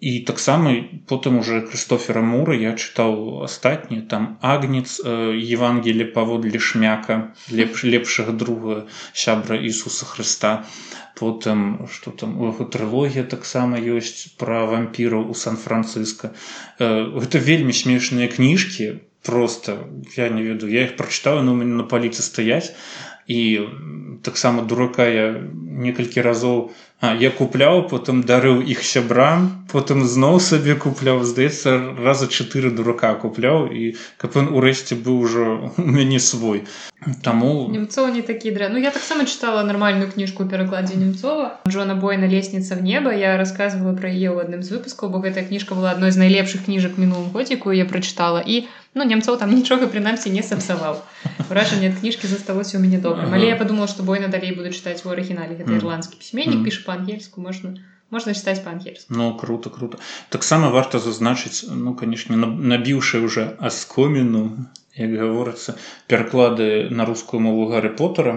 І таксама потым уже крыстофера мура я чытаў астатні там агнец евангелі паводле шмяка лепш лепшага друга сябра Ісуса Хрыста. а потым что там у яго трылогія таксама ёсць пра вампіраў у сан-францыско. Гэта вельмі смешныя кніжкі просто я не веду я их прачытаю но мяне на паліцы стаяць і таксама дурака я некалькі разоў А, я купляў потым дарыў іх сябрам потым зноў сабе купляў здаецца раза чатыры дурака купляў і каб ён урэшце быў ужо у мяне свой. Таму немцова не такі дрэ Ну я таксама чытала нармальную кніжку перакладзе немцова. Джона бойна. Лестница в неба я рассказывала пра яе ў адным з выпускаў бо гэтая кніжка была адной з найлепшых кніжак мінулым годзіку я прачытала і ну немцоў там нічога прынамсі не сапсаваў. Ражанне ад кніжкі засталося ў мяне добра але я подумала што бойна далей буду чытаць у арыгінале. Гэта ірландскі пісьменнік піша па-ангельску можна можна чытаць па-ангельску. Ну круто круто. Таксама варта зазначыць ну канешне набіўшы уже аскоміну як гаворыцца пераклады на рускую мову гары поттера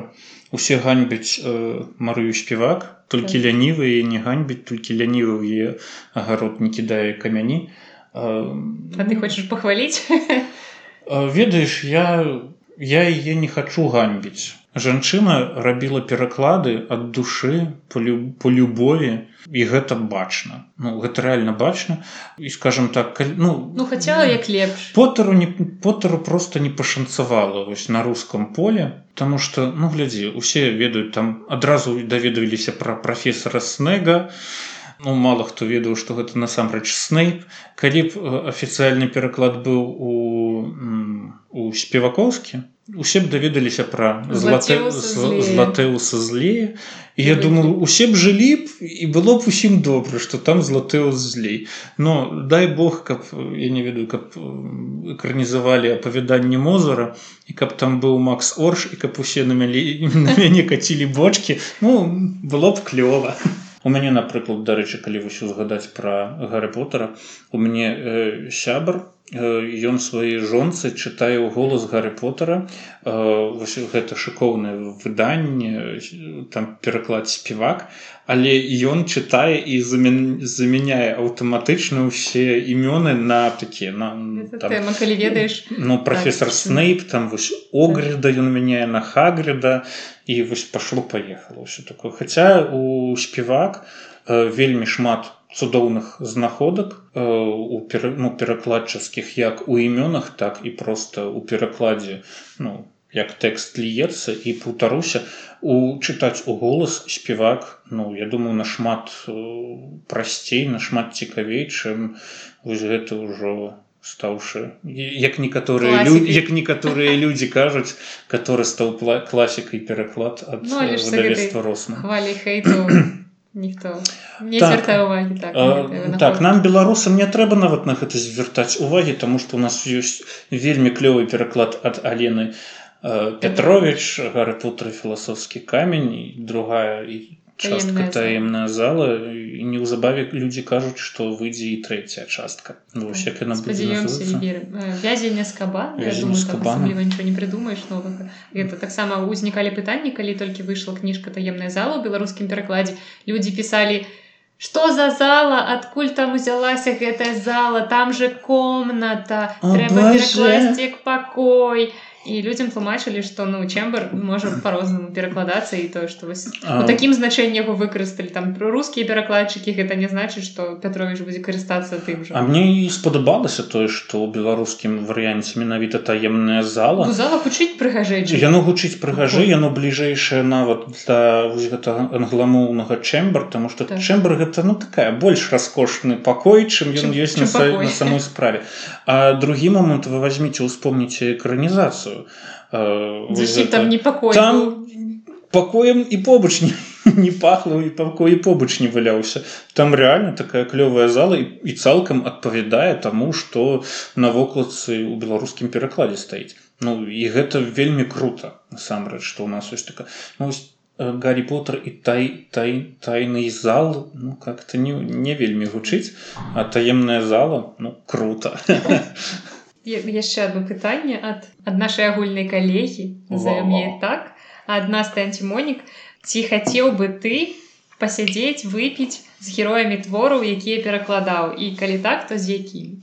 усе ганьбяць э, марыю спевак толькі так. лянівыя не ганьбіць толькі лянівы ў е агарод не кідае камяні. а А ты хочаш пахваліць ведаеш я я яе не хачу ганьбіць жанчына рабіла пераклады ад душы по любові і гэта бачна. Ну гэта реально бачна. І скажем так ну ну хацела як лепш. Потару не потару просто не пашанцавала вось на рускам поле потому что ну глядзі усе ведаюць там адразу даведваліся пра прафесора снега Ну, мало хто ведаў што гэта насамрэч снейп калі б э, афіцыяльны пераклад быў у у спевакоўскі усе б даведаліся пра златэуса злее і я думаю усе б жылі б і было б усім добра што там златэус злей но дай Бог каб я не ведаю каб экранізавалі апавяданні мозара і каб там быў Макс Орш і каб усе на мяне кацілі бочки ну было б клёва у мяне напрыклад дарэчы калі вось узгадаць пра гарары потара у мяне э, сябр ён свае жонцы чытае ў голас гары потара гэта шыкоўнае выданне там пераклад спевак але ён чытае і замяняе аўтаматычна ўсе імёны на такія на калі ведаеш ну профессор так, снейп там вось огрыда ён мяняе на хагрыда і вось пашло паехала ўсё такое. Хаця у спевак вельмі шмат у цудоўных знаходак э, у ну, перакладчыцкіх як у імёнах так і просто у перакладзе ну як тэкст льецца і паўтаруся. У чытаць у голас спевак ну я думаю нашмат э, прасцей нашмат цікавей чым вось гэта ўжо стаўшы як некаторыя люди як некаторыя людзі кажуць который стаў класікай пераклад ад ну, росна хвалі хейту ніхто не так, увагі так, а, так нам беларусам не трэба нават на гэта звяртаць увагі тому что у нас ёсць вельмі клёвы пераклад ад алены петрович. Гары путры філасофскі камень і другая і частка таемная зала. і неўзабаве людзі кажуць што выйдзе і трэцяя частка? Ну, вязення скаба нічого не прыдумаеш новага это таксама ўзнікалі пытанні калі толькі выйшла кніжка таемная зала ў беларускім перакладзе людзі пісалі что за зала? Адкуль там узялася гэтая зала? Там же комната. Трэба перакласці пакой і людзям тлумачылі што ну чембер можа по-рознаму перакладацца і тое што вось у такім значэнні яго выкарысталі там рускія перакладчыкі гэта не значыць што Пятрович будзе карыстацца тым жа А мне і спадабалася тое што ў беларускім варыянце менавіта таемная зала. Ну, зала гучыць прыгажэй яно гучыць прыгажы яно бліжэйшае нават для гэтага англамоўнага чембер тому что так. чембер гэта ну такая больш раскошны пакой чым ён ёсць на, на самой справе. А другі момант вы возьмеце успомніце экранізацыю э, там непакой там пакоем і побач не, не пахло і пакой і побач не валяўся там реально такая клёвая зала і, і цалкам адпавядае таму што на вокладцы у беларускім перакладзе стаіць Ну і гэта вельмі круто насамрэч што у нас ёсць такая. Ну, гарри поттер і тай тай тайны зал ну как-то не, не вельмі гучыць а таемная зала ну круто яшчэ одно пытанне ад ад нашай агульнай калегі назовем так. Ад нас ты антимонік ці хацеў бы ты пасядзець выпіць з героямі твораў якія перакладаў? І калі так то з якім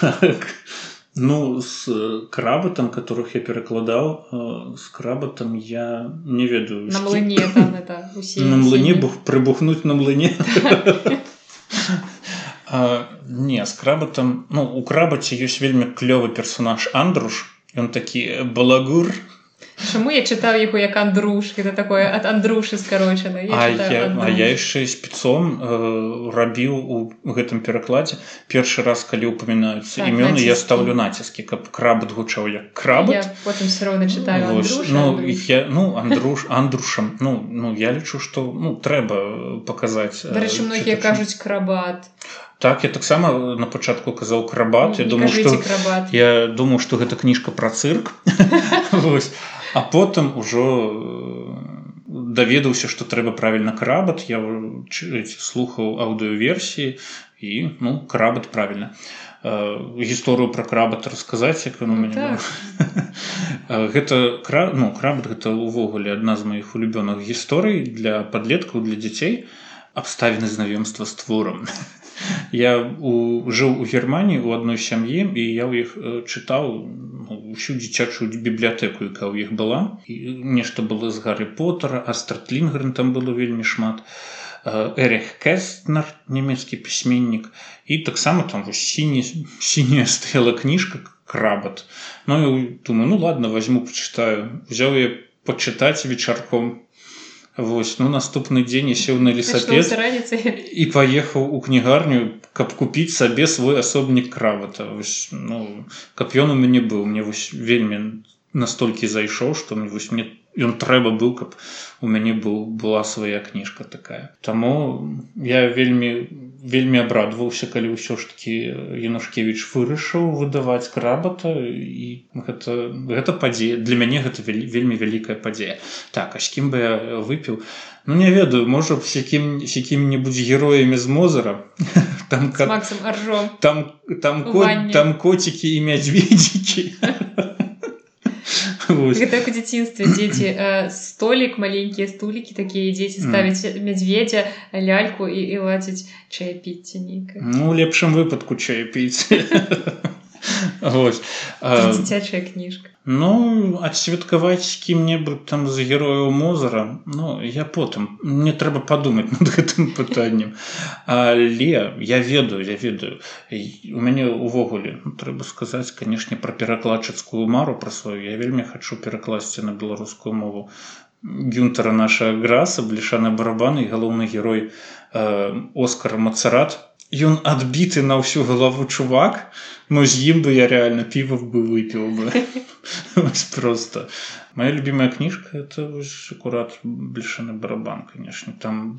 так. ну с крабатам которых я перакладаў с крабатам я не ведаю на млыне там это на млыне бух прыбухнуць на млыне. А, не з крабатам ну у крабаце ёсць вельмі клёвы персонаж андруш ён такі балагур Чаму я чытаў яго як андруш? Это такое ад андрушы скарочана. Я, я, я яшчэ спецом э, рабіў у гэтым перакладзе. Першы раз калі ўпамінаюцца так, імёны я стаўлю націскі каб крабат гучаў як краб потым все роўна чытаю ну, я, ну андруш андрушам ну ну я лічу што ну трэба паказаць дарэчы многія кажуць крабат а так я таксама на пачатку казаў крабат я думаю что я думаю что гэта кніжка про цырк а потым ужо даведаўся что трэба правильно крабат я слухаў аўдыоверсіі і ну крабат правильно. Гісторыю про крабат расказаць як ну, так. гэта кра ну крабат гэта увогуле адна з маіх улюбёных гісторый для подлеткаў для дзяцей абставіны знаёмства з творам я у, жыў у германії у адной сям'і і я ў іх чытаў ўсю ну, дзіцячую бібліятэку якая ў іх была. І нешта было з гары потара астратлінгрен там было вельмі шмат. Эрих кэстнер нямецкі пісьменнік. І таксама там вось сіні сіняя стаяла кніжка крабат ну думаю ну ладно возьму почытаю взяў я почытаць вечарком Вось ну наступны дзень сеў на лесапед і паехаў у кнігарню каб купіць сабе свой асобнік кравата. Ну, каб ён у мяне быў. Мне вось вельмі настолькі зайшоў што мне вось мне ён трэба быў каб у мяне быў была свая кніжка такая. Таму я вельмі вельмі абрадваўся калі ўсё ж таки янушкевич вырашыў выдаваць крабата і гэта гэта падзея. Для мяне гэта вельмі вялікая падзея. Так а з кім бы я выпіў? Ну не ведаю можа б якім з якім-небудзь героямі з мозара. Там там там там коцікі і мядзведзікі так у дзяцінстве дзеці э, столік маленькія стулікі такія дзеці ставяць мядзведзя ляльку і, і ладзяць чай піць нейка ну лепшым выпадку чай піць дзіцячая кніжка Ну адсвяткаваць кім-небудзь там з герояў мозара Ну я потым мне трэба падумаць над гэтым пытаннем але я ведаю я ведаю. У мяне ўвогуле ну, трэба сказаць канешне пра перакладчыцкую мару пра сваю я вельмі хачу перакласці на беларускую мову. Гюнтара наша граса блішаны барабаны галоўны герой э, оскар мацарат ён адбіты на ўсю галаву чувак но з ім бы я реально піва бы выпіў бы просто. Моя любимая кніжка это акурат блішаны барабан конечно там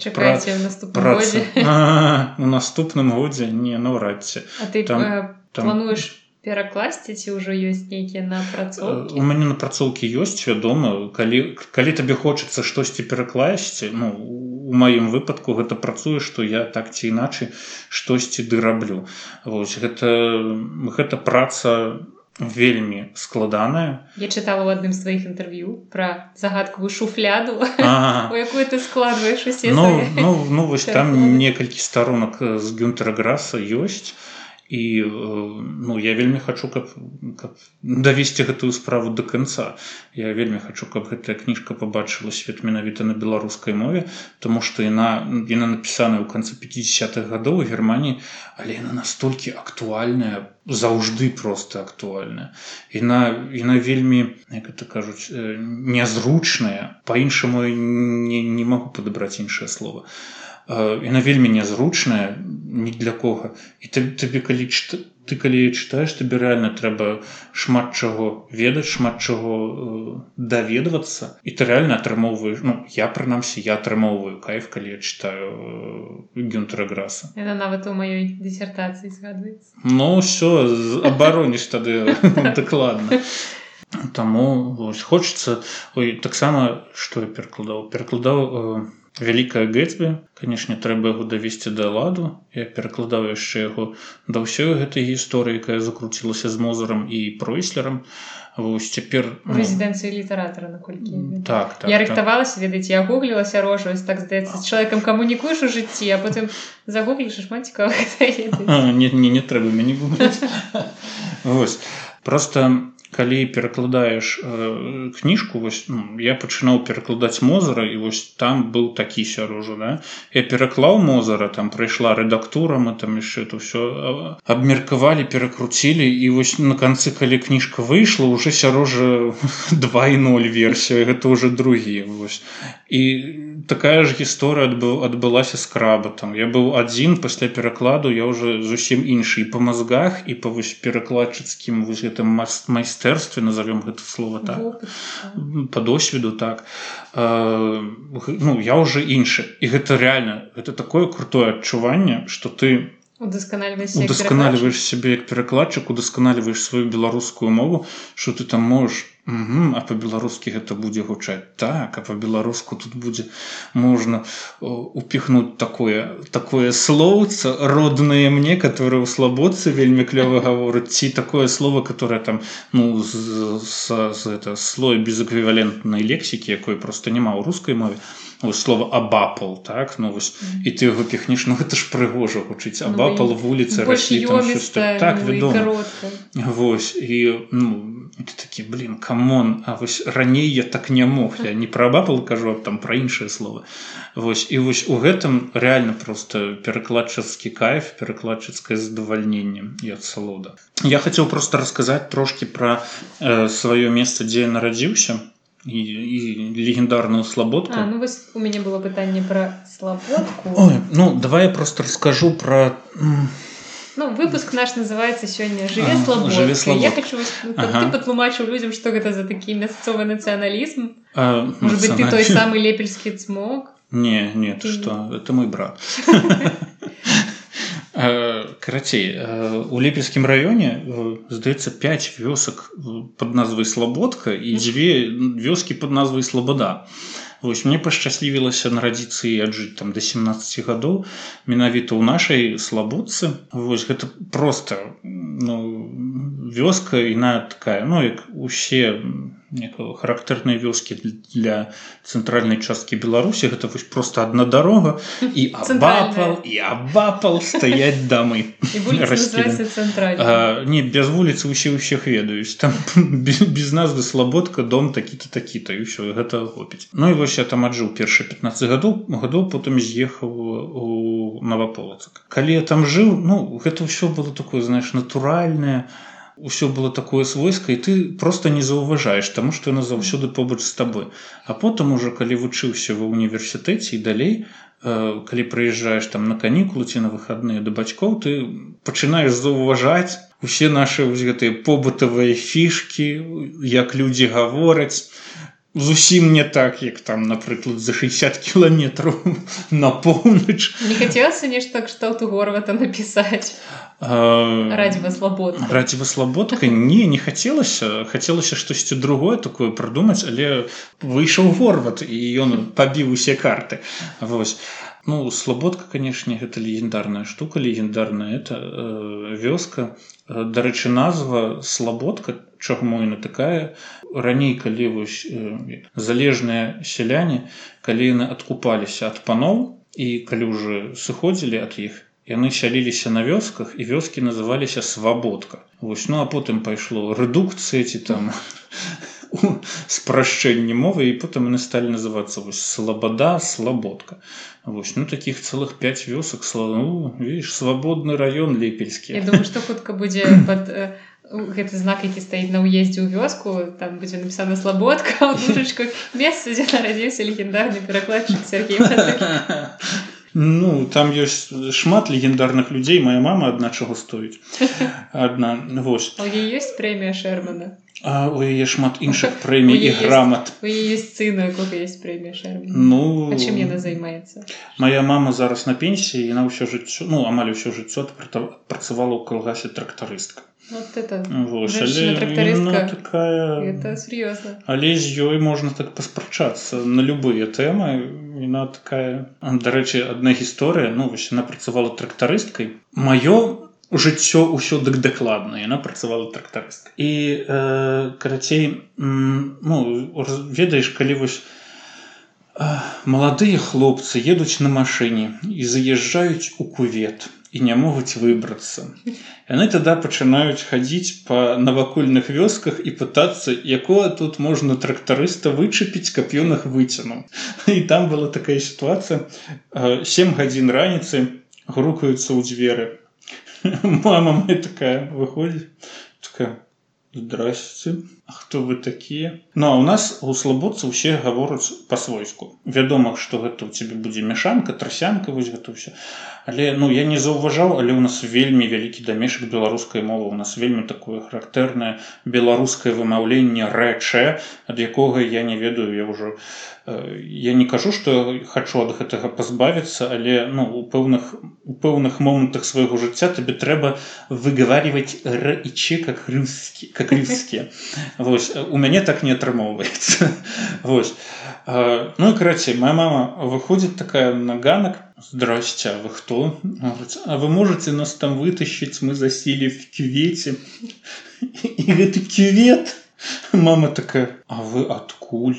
у наступным годзе не наўрадці ты там плануеш перакласці ці ўжо ёсць нейкія напрацоўкі у мяне напрацоўкі ёсць вядома калі калі табе хочацца штосьці перакласці ну у маім выпадку гэта працуе што я так ці іначай штосьці ды раблю. Вось гэта гэта праца вельмі складаная. Я чытала у адным з тваіх інтэрв'ю пра загадкавую шуфляду у якую ты складваеш ну, ну, ну вось там некалькі старонак з гюнтера граса ёсць і ну я вельмі хочу каб, каб давесці гэтую справу до конца я вельмі хочу каб гэтая кніжка побачыла свет менавіта на беларускай мове тому что яна яна напісаная ў канцы 50-х гадоў у германії але яна настолькі актуальная заўжды просто актуальная. Іна яна вельмі як это кажуць нязручная. По-іншаму не, не могу падабраць іншае слово а яна вельмі нязручная ні для кого. І табе калі ты калі чытаеш табе рэальна трэба шмат чаго ведаць шмат чаго э, даведвацца і ты рэальна атрымоўваеш Ну я прынамсі я атрымоўваю кайф калі я чытаю э, гюнтраграса это нават у маёй дысертацыі згадваецца Ну ўсё абароніш тады дакладна Таму хочацца таксама што я перакладаў перакладаў у э, вялікая гэтьбе канешне трэба яго давесці да ладу. Я перакладаў яшчэ яго да ўсёй гэтай гісторыі якая закруцілася з мозарам і пройслерам. Вось цяпер ну, рэзідэнцыі літаратара наколькі так, так я рыхтавалася так. ведаць я гуглілася рожваць так здаецца з чалавекам камунікуеш у жыцці а потым загугліш шмат цікава не, не, не трэба мяне вось. Просто калі перакладаеш э, кніжку вось ну, я пачынаў перакладаць мозара і вось там быў такі сярожа да? я пераклаў мозара там прыйшла рэдактура мы там яшчэ это ўсё абмеркавалі перакруцілі і вось на канцы калі кніжка выйшла уже сярожа 20 версію гэта уже другі вось і такая ж гісторыя адбыў адбылася з крабатам я быў адзін пасля перакладу я уже зусім іншы по мазгах і па вось перакладчыцкім вось гэтым майстэрстве назовем гэта слово так. По досведу так. Э, ну я уже іншы і гэта реально это такое крутое адчуванне что ты удасканальваешь себе як перакладчык удасканальваешь сваю беларускую мову что ты там можешь Угу, а по-беларускі гэта будзе гучаць так а по-беларуску тут будзе можна упихнуть такое такое слоўца роднае мне которое ў слабодцы вельмі клёва гаворыць ці такое слово которое там ну з, з, з это слой без эквівалентнай лексікі якой просто няма ў рускай мове слова абапал так? Ну вось і ты его піхнеш ну гэта ж прыгожа гучыць абапал ну, вуліцы раслі так вядома Вось і ну такі блин камон А вось раней я так не мог я не пра абапал кажу там пра іншае слово Вось і вось у гэтым реально просто перакладчыцкі кайф перакладчыцкае задавальненне і ад салода Я хацеў просто расказаць трошки пра э, сваё месца дзе я нарадзіўся і, і легендарную слабодку а, ну, вось у мяне было пытанне про слабодку Ой, ну давай я просто расскажу про Ну, выпуск наш называется сёння жыве слабодка. Я хочу ага. ты патлумачыў людям что гэта за такі мясцовы нацыяналізм может быть ты той самый лепельскі цмок не нет ты... что? Это мой брат карацей у лепельскім раёне здаецца 5 вёсак под назвай слабодка і дзве вёскі под назвай слабода Вось мне пашчаслівілася нарадзіцца і аджыць там до 17 гадоў менавіта ў нашай слабодцы Вось гэта просто ну, вёска іна такая. Ну як усе характэрныя вёскі для цэнтральнай часткі беларусі. Гэта вось просто одна дарога. І абапал і абапал стаять дамы не без вуліцы усе ўсіх ведаюць. Там без, без назвы слабодка дом такі-то такі-то і ўсё гэта хопіць. Ну і вось я там аджыў першы 15 гадоў гадоў потым з'ехаў у наваполацак калі я там жыў ну гэта ўсё было такое знаешь натуральнае а ўсё было такое свойска і ты просто не заўважаеш таму што яна заўсёды побач з табой а потым уже калі вучыўся ва універсітэце і далей э, калі прыязджаеш там на канікулы ці на выхадныя да бацькоў ты пачынаеш заўважаць усе наши гэтыя побытавыя фішки як людзі гавораць зусім не так як там напрыклад за 60 кіламетраў на поўнач. Не хацелася нешта кшталту горвата напісаць? Радзіва слабод радзіва слабодка не не хацелася. Хацелася штосьці другое такое прыдумаць але выйшаў горват і ён пабіў усе карты. Вось ну слабодка канешне гэта легендарная штука легендарная это э, вёска. Дарэчы назва слабодка чаму яна такая. Раней калі вось э, залежныя сяляне калі яны адкупаліся ад паноў і калі ўжо сыходзілі ад іх яны сяліліся на вёсках і вёскі называліся свабодка вось ну а потым пайшло рэдукцыя ці там спрашчэнне мовы і потым яны сталі называцца вось слабада слабодка вось ну таких цэлых 5 вёсак славу видишь свабодны раён лепельскі Я думаю што хутка будзе под э, гэты знак які стаіць на ўездзе ў вёску там будзе напісана слабодка душачку месца дзе нарадзіўся легендарны перакладчык Сергей Ну там ёсць шмат легендарных людзей моя мама адна чаго стоіць адна вось ёсць прэмія шермана А у яе шмат іншых прэмій і грамат есть сына есть прэмія ну чым яна займаецца моя мама зараз на пенсіі яна ўсё жыццё ну амаль усё жыццё працавала ў калгасе трактарыстка Вот это. Вось, але, трактористка. Такая... Это серьезно. Але з ёй можна так паспрачацца на любыя тэмы. Яна такая... Дарэчы, адна гісторыя, ну, вось, яна працавала трактарысткай. Маё жыццё ўсё дык дакладна. Яна працавала трактарысткай. І, э, карацей, ну, ведаеш, калі вось маладыя хлопцы едуць на машыне і заязджаюць у кувет і не могуць выбрацца. Яны тада пачынаюць хадзіць па навакольных вёсках і пытацца, якое тут можна трактарыста вычапіць, каб ён іх выцянуў. І там была такая сітуацыя. сем гадзін раніцы грукаюцца ў дзверы. Мама мы такая выходзіць такая здрасце А хто вы такія? Ну а у нас у слабодцы ўсе гавораць па-свойску. Вядома што гэта у цябе будзе мяшанка трасянка вось гэта ўсё. Але ну я не заўважаў але у нас вельмі вялікі дамешак беларускай мовы. У нас вельмі такое характэрнае беларускае вымаўленне рэчэ ад якога я не ведаю я ўжо э, я не кажу што хачу ад гэтага пазбавіцца але ну у пэўных у пэўных момантах свайго жыцця табе трэба выгаварваць рэчы как рускі как рускі вось у мяне так не атрымоўваецца вось ну і карацей моя мама выходзіць такая на ганак Здрасте, а вы кто? А вы можете нас там вытащить? Мы засели в кювете. И это кювет. Мама такая, а вы откуль?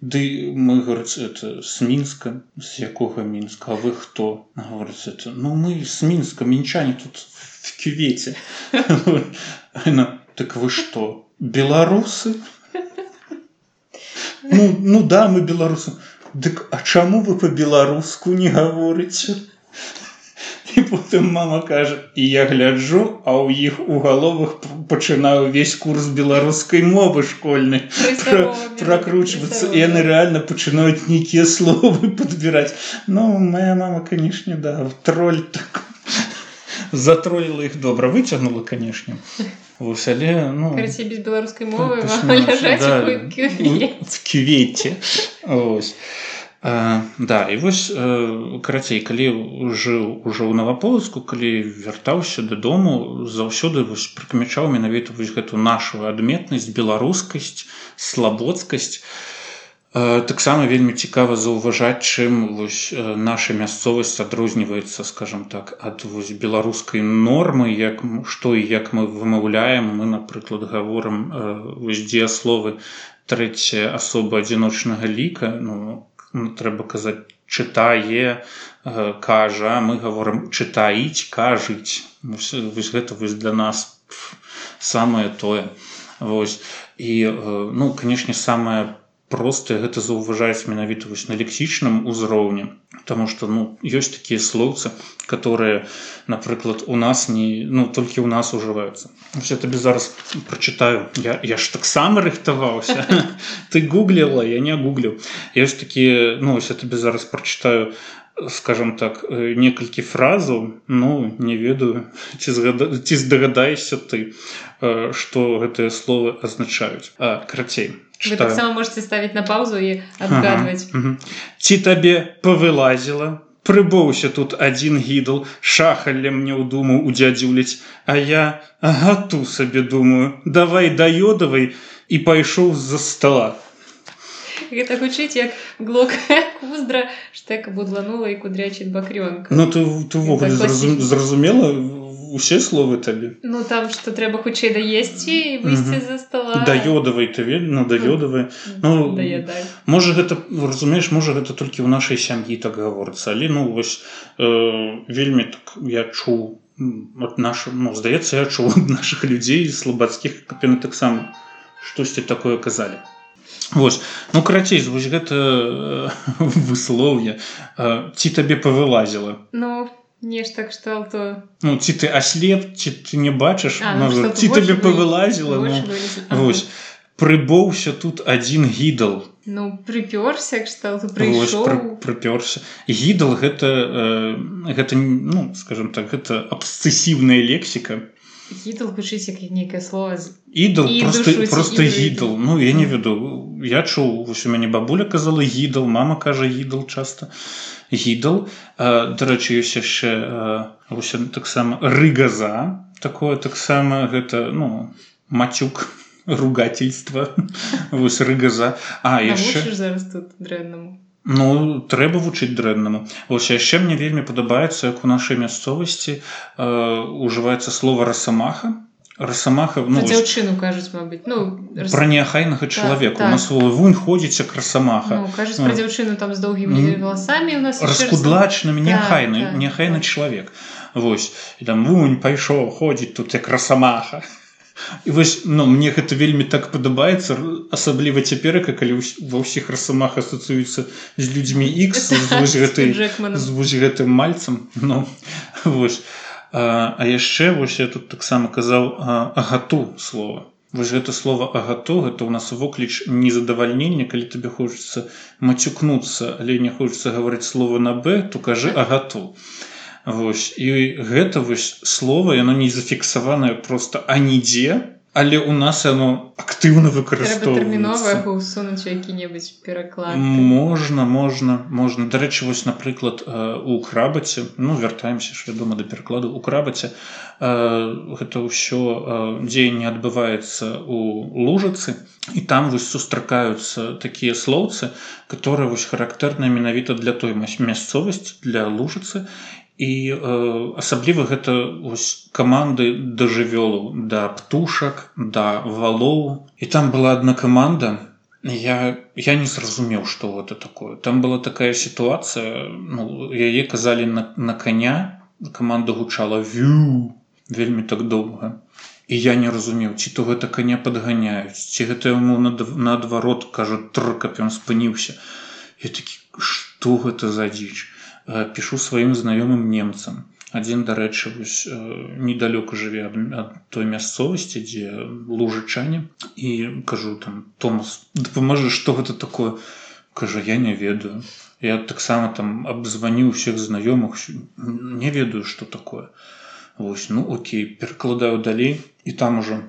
Да мы, говорит, это с Минска. С якого Минска? А вы кто? Говорит, это, ну мы с Минска, минчане тут в кювете. Она, так вы что, белорусы? Ну, ну да, мы белорусы. Дык а чаму вы по-беларуску не гаворыце і потым мама кажа і я гляджу а ў іх у галовах пачынаю увесь курс беларускай мовы школьнай прокручвацца яны рэальна пачынаюць нейкія словы подбіраць Ну моя мама канешне да тролль так. Затроліла іх добра выцягнула канешне Вось, але ну, без беларускай мовы квеце ось да і вось карацей калі жыў ужо ў наваполацку калі вяртаўся дадому заўсёды вось прыкмячаў менавіта вось гэту нашу адметнасць беларускасць слабодскасць таксама вельмі цікава заўважаць чым вось наша мясцовасць адрозніваецца скажем так ад вось беларускай нормы як што і як мы вымаўляем. Мы напрыклад гаворам вось дзеясловы трэцяя асоба адзіночнага ліка ну ну, трэба казаць чытае э, кажа мы говорим чытаіць кажыць вось гэта вось для нас самае тое. Вось. І э, ну канешне самае простае гэта заўважаць менавіта вось на лексічным узроўні Таму што ну ёсць такія слоўцы которые напрыклад у нас не ну толькі ў нас ужываюцца. Я табе зараз прачытаю. Я, я ж таксама рыхтаваўся. Ты гугліла я не гуглю ёсць такія ну я табе зараз прачытаю скажем так некалькі фразаў. Ну не ведаю ці згада ці здагадаешся ты што гэтыя словы азначаюць. Карацей таксама можете ставіць на паузу і адгадваць ага, ці табе павылазіла прыбоўся тут адзін гідл шахалле мне ў думу удзядзюляць а я гату сабе думаю давай да ёдавай і пайшоў з-за стола. Гэта гучыць як глок куздра штэка будланула і кудрячыць бакрёнка. Ну ты ты увогуле зразумела усе словы табе? Ну там что трэба хутчэй даесці выйсці за стола. Да ёдавай ты ведна да ёдавы ну можа гэта разумееш можа гэта толькі ў нашай сям'і так гаворыцца. Але ну вось э, вельмі так я чуў от наш ну здаецца я чуў наших людзей слабацкіх капены таксама штосьці такое казалі. Вось ну карацей вось гэта э, выслоўе э, ці табе павылазіла? Ну нешта кшталту ну ці ты аслеп ці ты не бачыш ну, ці табе павылазіла ну, вось. Прыбоўся тут адзін гідал ну прыпёрся кшталту прыпёрся гідал гэта э, гэта ну скажем так гэта абсцэсіўная лексіка гідал гучыць як нейкае слово ідал просто просто гідал ну я не веду. Я чуў вось у мяне бабуля казала гідал мама кажа гідал часто. Гідал дарэчы ёсць яшчэ таксама рыгаза такое таксама гэта ну мацюк ругательства вось рыгаза а яшчэ зараз тут дрэннаму Ну трэба вучыць дрэннаму. Вось яшчэ мне вельмі падабаецца як у нашай мясцовасці э, ужываецца слова расамаха расамаха ну, дзяўчыну кажуць мабыць. Ну рас... пра неахайнага чалавека. Так, так. нас вунь ходзіць як расамаха ну, кажуць, ну, дзяўчыну там з доўгімі валасамі у нас раскудлачным няхайны так, няхайны так. чалавек. Вось. І там вунь пайшоў ходзіць тут як расамаха і вось ну мне гэта вельмі так падабаецца асабліва цяперака калі ва ўсіх расамах асацыюцца з людзьмі X з гэтым мальцам ну вось а, а яшчэ вось я тут таксама казаў агату слова вось гэта слово агату гэта у нас вокліч незадавальнення калі табе хочацца мацюкнуцца але не хочацца гаварыць слова на б то кажы агату. а Вось. І гэта вось слова яно не зафіксаванае просто анідзе але у нас яно актыўна выкарыстоўваецца. Які-небудзь пераклад. Можна можна можна. Дарэчы вось напрыклад у крабаце ну вяртаемся ж вядома да перакладу у крабаце гэта ўсё дзеянне адбываецца у лужацы і там вось сустракаюцца такія слоўцы которые вось характэрныя менавіта для той мясцовасць для лужацы і э, асабліва гэта ось каманды да жывёлу да птушак да валоў. І там была одна каманда. Я я не зразумеў что гэта такое. Там была такая сітуацыя ну, яе казалі на, на коня каманда гучала вю! вельмі так доўга. І я не разумеў ці то гэта коня падганяюць ці гэта яму наадварот кажа тр каб ён спыніўся. Я такі что гэта за дзіч пішу сваім знаёмым немцам. Адзін дарэчы недалёка жыве ад той мясцовасці дзе лужачане і кажу там Томас дапаможа што гэта такое? Кажа я не ведаю я таксама там абзваніў усіх знаёмых не ведаю што такое Вось ну окей перакладаю далей і там ужо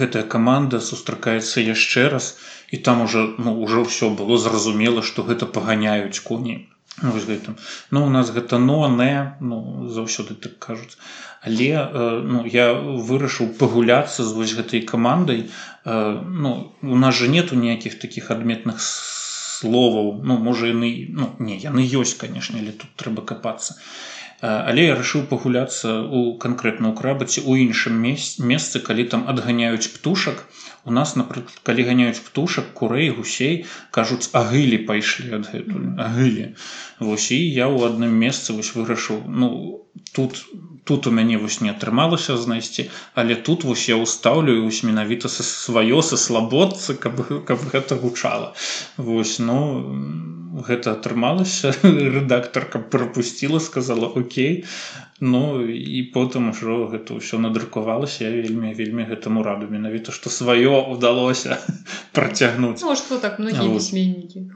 гэтая каманда сустракаецца яшчэ раз і там уже ну уже ўсё было зразумела што гэта паганяюць коні ну, гэтым ну у нас гэта но не ну заўсёды так кажуць. Але э, ну я вырашыў пагуляцца з вось гэтай камандай. Э, ну у нас же нету ніякіх таких адметных словаў. Ну можа яны ну не яны ёсць канешне але тут трэба капацца але я рашыў пагуляцца у канкрэтна ў крабаце у іншым месцы калі там адганяюць птушак. У нас напрыклад калі ганяюць птушак курэй гусей кажуць агылі пайшлі адгэтуль агылі вось і я ў адным месцы вось вырашыў ну тут тут у мяне вось не атрымалася знайсці але тут вось я ўстаўлю вось менавіта са сваё са слабодцы каб каб гэта гучала. Вось ну гэта атрымалася рэдактарка прапусціла сказала Окей Ну і потым ужо гэта ўсё надрукавалася я вельмі вельмі гэтаму раду менавіта што сваё удалося працягнуць. Ну, што так пісьменнікі?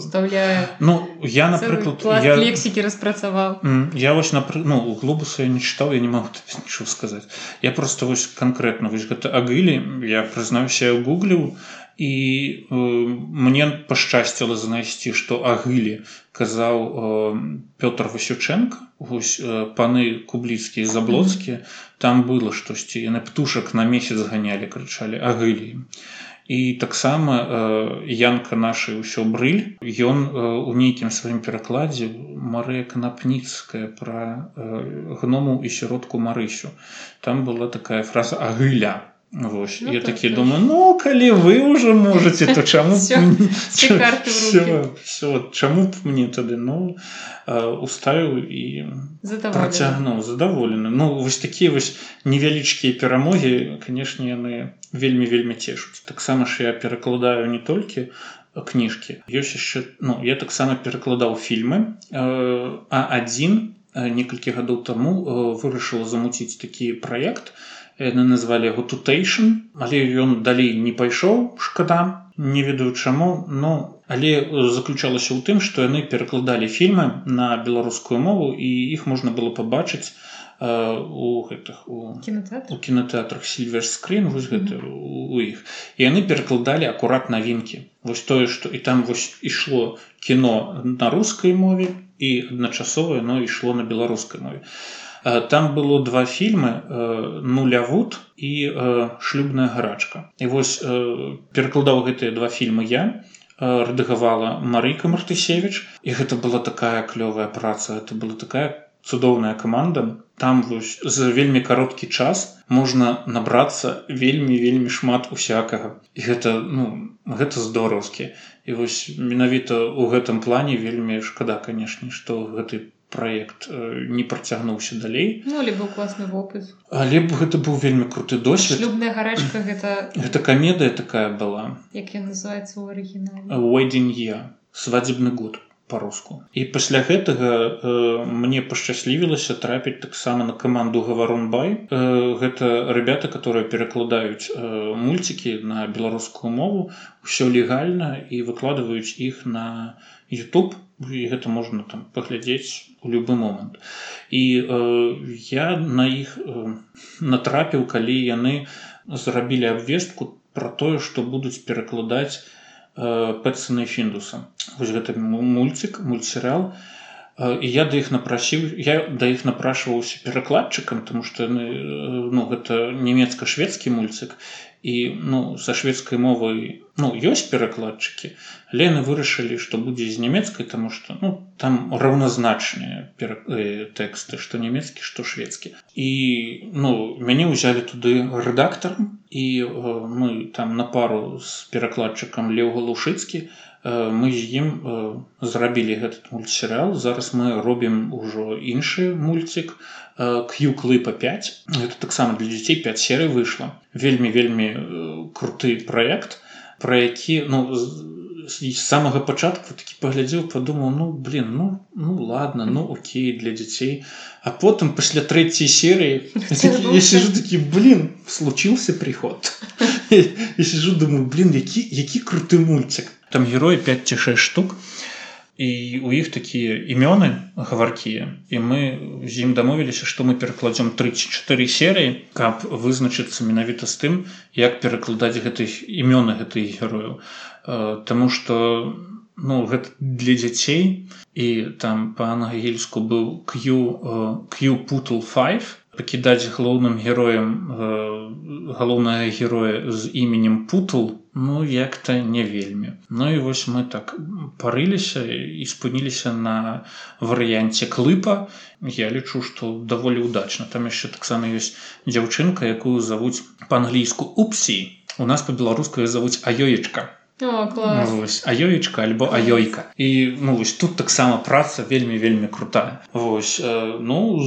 Вставляе Ну я напрыклад я... лексікі распрацаваў я вось напры... ну глобуса я не чытаў я не магу нічого сказаць я просто вось канкрэтна вось гэта агылі я прызнаюся гугліў і э, мне пашчасціла знайсці што агылі казаў э, Пётр Васюченко Вось паны кубліцкія заблоцкія там было штосьці яны птушак на месяц ганялі крычалі агылі і таксама янка нашай ўсё брыль. Ён у нейкім сваім перакладзе Марыя канапніцкая пра гному і сіродку марысю. Там была такая фраза агыля Вось, ну, я такі так, думаю ну калі вы уже можете то чаму чаму б мне тады ну уставіў і працягнуў задаволены ну вось такія вось невялічкія перамогі канешне яны вельмі вельмі цешуць таксама ж я перакладаю не толькі кніжкі ёсць яшчэ ну я таксама перакладаў фільмы а адзін некалькі гадоў таму вырашыла замуціць такі праект і яны назвалі яго тутэйшн але ён далей не пайшоў шкада не ведаю чаму но але заключалася ў тым што яны перакладалі фільмы на беларускую мову і іх можна было пабачыць у гэтых у кінотэатрах сильвер скрин вось гэта у іх. І яны перакладалі акурат навінкі. Вось тое што і там вось ішло кіно на рускай мове і адначасова яно ішло на беларускай мове. а там было два фільмы э, нулявуд і э, шлюбная гарачка і вось перакладаў гэтыя два фільмы я рэдагавала марыка мартысевич і гэта была такая клёвая праца это была такая цудоўная каманда. Там вось за вельмі кароткі час можна набрацца вельмі вельмі шмат усякага. І гэта ну гэта здораўскі. І вось менавіта у гэтым плане вельмі шкада канешне што гэты проект э, не працягнуўся далей. Ну, быў класны вопыт. Але б гэта быў вельмі круты досвед. Шлюбная гарачка гэта гэта камедыя такая была. Як называется у орыгінальдзень свадебны год по-руску і пасля гэтага э, мне пашчаслівілася трапіць таксама на каманду гаварон бай э, гэта ребята которые перакладаюць э, мульцікі на беларускую мову ўсё легальна і выкладваюць іх на youtube і гэта можна там паглядзець у любы момант і э, я на іх э, натрапіў калі яны зрабілі абвестку про тое што будуць перакладаць э, пэцаны фіндуса вось гэта мульцік мультсерыал і я да іх напрасіў я да іх напрашваўся перакладчыкам тому что яны ну гэта нямецка-шведскі мульцік і ну са шведскай мовай ну ёсць перакладчыкі Лены вырашылі што будзе з нямецкай тому что ну там раўназначныя пера... э, тэксты што нямецкі што шведскі і ну мяне ўзялі туды рэдактарам і э, мы там на пару з перакладчыкам леў галушыцкі Э, мы з ім э, зрабілі этот мультсерыал зараз мы робім ужо іншы мульцік к'юклыпа 5 это таксама для дзяцей 5 серый выйшла вельмі вельмі круты проект про які ну з самага пачатку такі паглядзеў падумаў ну блин ну ну ладно ну окей для дзяцей. А потым пасля трэцяй серыі я сижу такі блин случился приход я сижу думаю блин які які круты мульцік там героі 5 ці 6 штук і у іх такія імёны гаваркія і мы з ім дамовіліся што мы перакладзем 34 серыі каб вызначыцца менавіта з тым як перакладаць гэтых імёны гэтых герояў Таму што ну гэта для дзяцей. І там па-ангельску быў Q Q путл 5 пакідаць галоўным героем галоўнага героя з іменем путл ну як-то не вельмі Ну і вось мы так парыліся і спыніліся на варыянце клыпа. Я лічу што даволі удачна там яшчэ таксама ёсць дзяўчынка якую завуць па-англійску упсі у нас па-беларускаю завуць аёечка аёечка альбо аёйка і ну вось тут таксама праца вельмі вельмі крутая Вось э, ну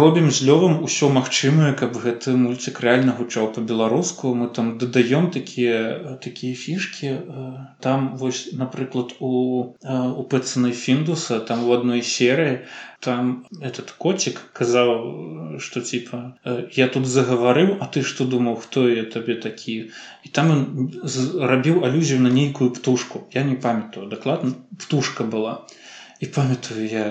робім з лёвам усё магчымае каб гэты мульцік рэальна гучаў по-беларуску мы там дадаём такія такія фішки э, там вось напрыклад у у пэцанай фіндуса там у адной серыі там этот котик казаў что типа я тут загаварыў а ты что думаў хто я табе такі і там он рабіў алюзію на нейкую птушку. Я не памятаю дакладна птушка была. І памятаю я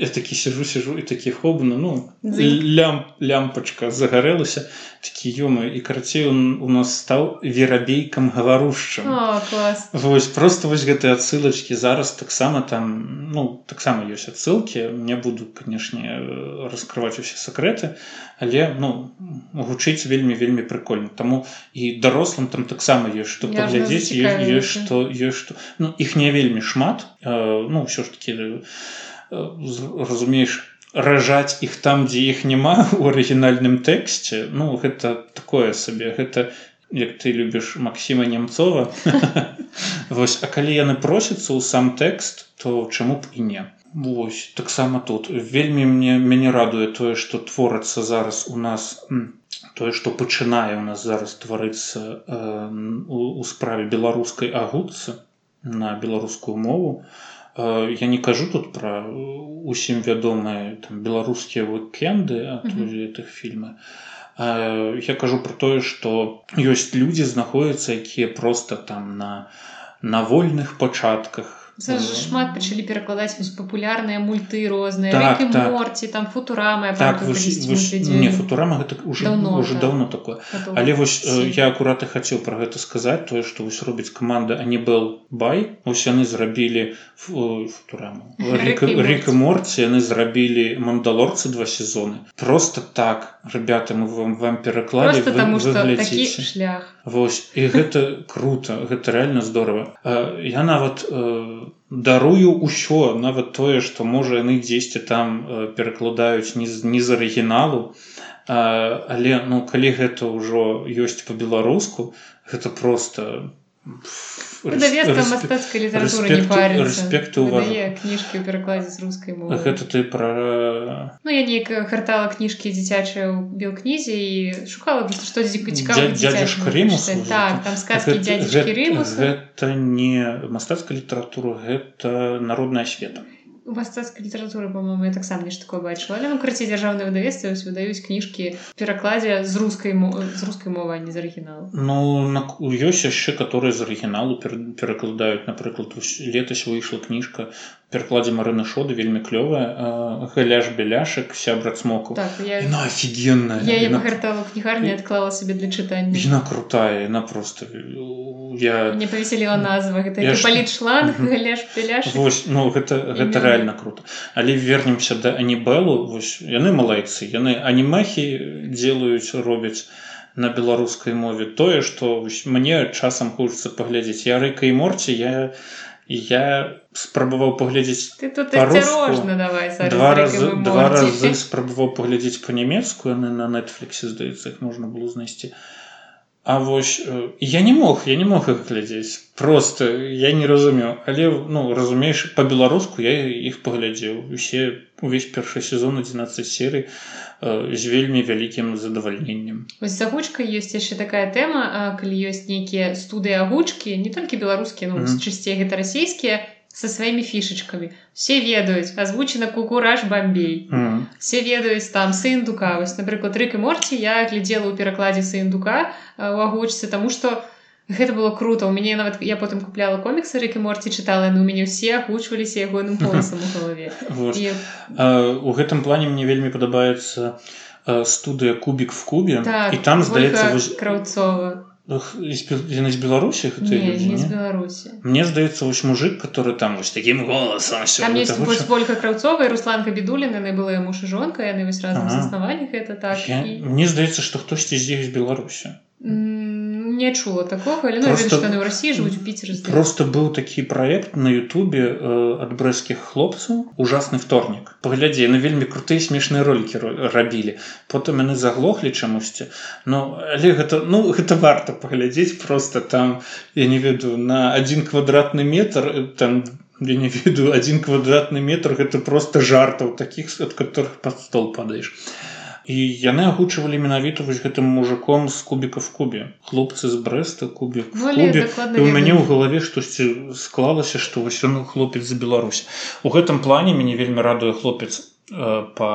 я такі сижу сижу і такі хобна ну лям лямпачка загарэлася такі ёмы і карацей он у нас стаў верабейкам гаварушчым вось просто вось гэтыя адсылачки зараз таксама там ну таксама ёсць адсылкі. Не буду канешне раскрываць усе сакрэты але ну гучыць вельмі вельмі прыкольна. Таму і дарослым там таксама ёсць што паглядзець ёсць што ёсць што. Ну іх не вельмі шмат. Ну ўсё ж таки у разумееш ражаць іх там дзе іх няма у арыгінальным тэксце ну гэта такое сабе гэта як ты любіш Масіма немцова Вось а калі яны просяцца ў сам тэкст то чаму б і не? Вось таксама тут. Вельмі мне мяне радуе тое што творацца зараз у нас тое што пачынае у нас зараз тварыцца э, у справе беларускай агутцы на беларускую мову. то я не кажу тут пра усім вядомыя там беларускія выкенды гэтых фільмы я кажу про тое што ёсць людзі знаходзяцца якія просто там на на вольных пачатках шмат пачалі перакладаць вось папулярныя мульты розныя так, так. морці там футурама так, не футурама гэта уже давно, уже так. давно такое Готов. але вось Сі. я акурат і хацеў про гэта сказаць тое што вось робіць каманда а не был бай ось яны зрабілі футураму река морці яны зрабілі мандалорцы два сезоны просто так ребята мы вам вам пераклалі шлях Вось і гэта круто гэта реально здорово я нават дарую ўсё нават тое што можа яны дзесьці там перакладаюць не не з арыгіналу. Але ну калі гэта ўжо ёсць по-беларуску гэта просто мастацкай літаратуры рэспекту кніжкі ў перакладзе з рускай мовы. Гэта ты пра Ну я неяк хартала кніжкі дзіцячыя ў белкнізе і шукала што цікава так, там сказкі гэта, гэта не мастацкая літаратура гэта народная света мастацкай літаратуры по-моему я таксама нешта такое бачыла але карці дзяржаўныя выдавецтвы выдаюць кніжкі перакладзе з рускай з рускай мовы не з арыгіналу Ну ёсць яшчэ которые з арыгіналу перакладаюць напрыклад летась выйшла кніжка перакладзе марына шоды вельмі клёвая галяш беляшек сябра цмоку. Так, я... ну, офигенная гартала кнігарні адклала себе для чытання. Яна крутая на просто я не павесяліла назва гэта я паліт шланг галяш беляш Вось, ну гэта гэта реально круто. Але вернемся да анібелу вось яны малайцы яны анімахі делаюць робяць на беларускай мове. Тое што мне часам хочется паглядзець. Я рэка і морці я не я спрабаваў паглядзець давай два разы два разы спрабаваў паглядзець по-нямецку яны на нетфліксе здаецца іх можна было знайсці А вось я не мог я не мог их глядзець просто я не разумеў але ну разумееш по-беларуску я іх паглядзеў усе увесь першы сезон 11 серый з вельмі вялікім задавальненнем загучка ёсць яшчэ такая тэма калі ёсць нейкія студыі агучкі не толькі беларускія ну, mm -hmm. часцей гэта расійскія со сваімі фішачкамі все ведаюць азвучана кукураж бомбей mm -hmm. все ведаюць там сындука вось напрыклад рык і морці я глядзела ў перакладзе сындука у агучцы тому что гэта было круто. У мяне нават я потым купляла коміксы рык і морці чытала яны у мяне ўсе агучваліся ягоным поласам у галаве. І... у гэтым плане мне вельмі падабаецца студыя кубік в кубе так, і там здаецца вось... краўцова яны з беларусі мне здаецца вось мужик который там вось таким голосом ольга краўцова русланка бедуліна яны была муж і жонка яны вось разам ага. заснавалі гэта так я, і... мне здаецца што хтосьці з іх з беларусі не чула такого але просто, ну, в России жывуць у Піцер просто быў такі проект на Ютубе э, ад брэскіх хлопцаў ужасны вторнік паглядзе на вельмі крутыя смешныя ролики рабілі. Потым яны заглохлі чамусьці. Ну але гэта ну гэта варта паглядзець просто там я не ведаю на один квадратны метр э, там я не ведаю один квадратны метр гэта просто жартаў таких ад которых под стол падаеш. а і яны агучвалі менавіта вось гэтым мужиком з кубіка в кубе. Хлопцы з брэста кубе. у мяне ў галаве штосьці склалася што вось ён хлопец за Беларусь у гэтым плане мяне вельмі радуе хлопец э, по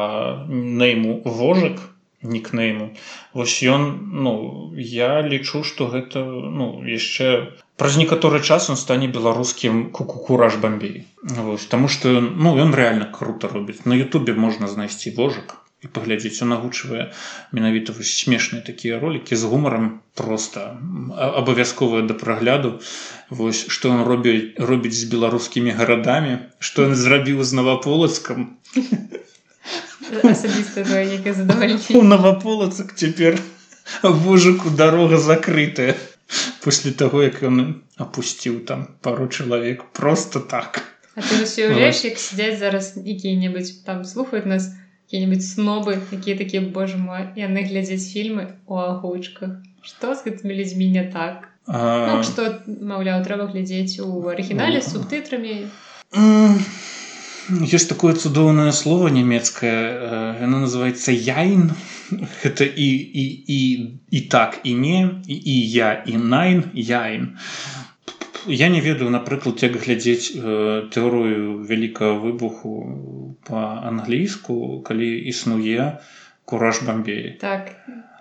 нейму вожак нікнейму. Вось ён ну я лічу что гэта ну яшчэ праз некаторы час он стане беларускім кукукураж бомбей Таму что ну ён реально круто робіць. На Ютубе можна знайсці вожак і паглядзець он агучвае менавіта смешныя такія ролики з гумаром просто абавязковыя да прагляду. Вось что он робіць робіць з беларускімі гарадамі что он зрабіў з наваполацкам наваполацак цяпер вожыку дарога закрытая. После того як ён опусціў там пару чалавек просто так. А ты уяўляеш як сядзяць зараз які-небудзь там слухаюць нас какие-нибудь снобы такие такие боже мой яны глядзяць фільмы у агучках что з гэтымі людзьмі не так? А... ну, что маўляў трэба глядзець у арыгінале з субтытрамі ёсць такое цудоўнае слово нямецкае яно называется яйн гэта і і і і так і не і, і я і найн яйн я не ведаю напрыклад як глядзець э, тэорыю вялікага выбуху па-англійску калі існуе кураж бомбеі так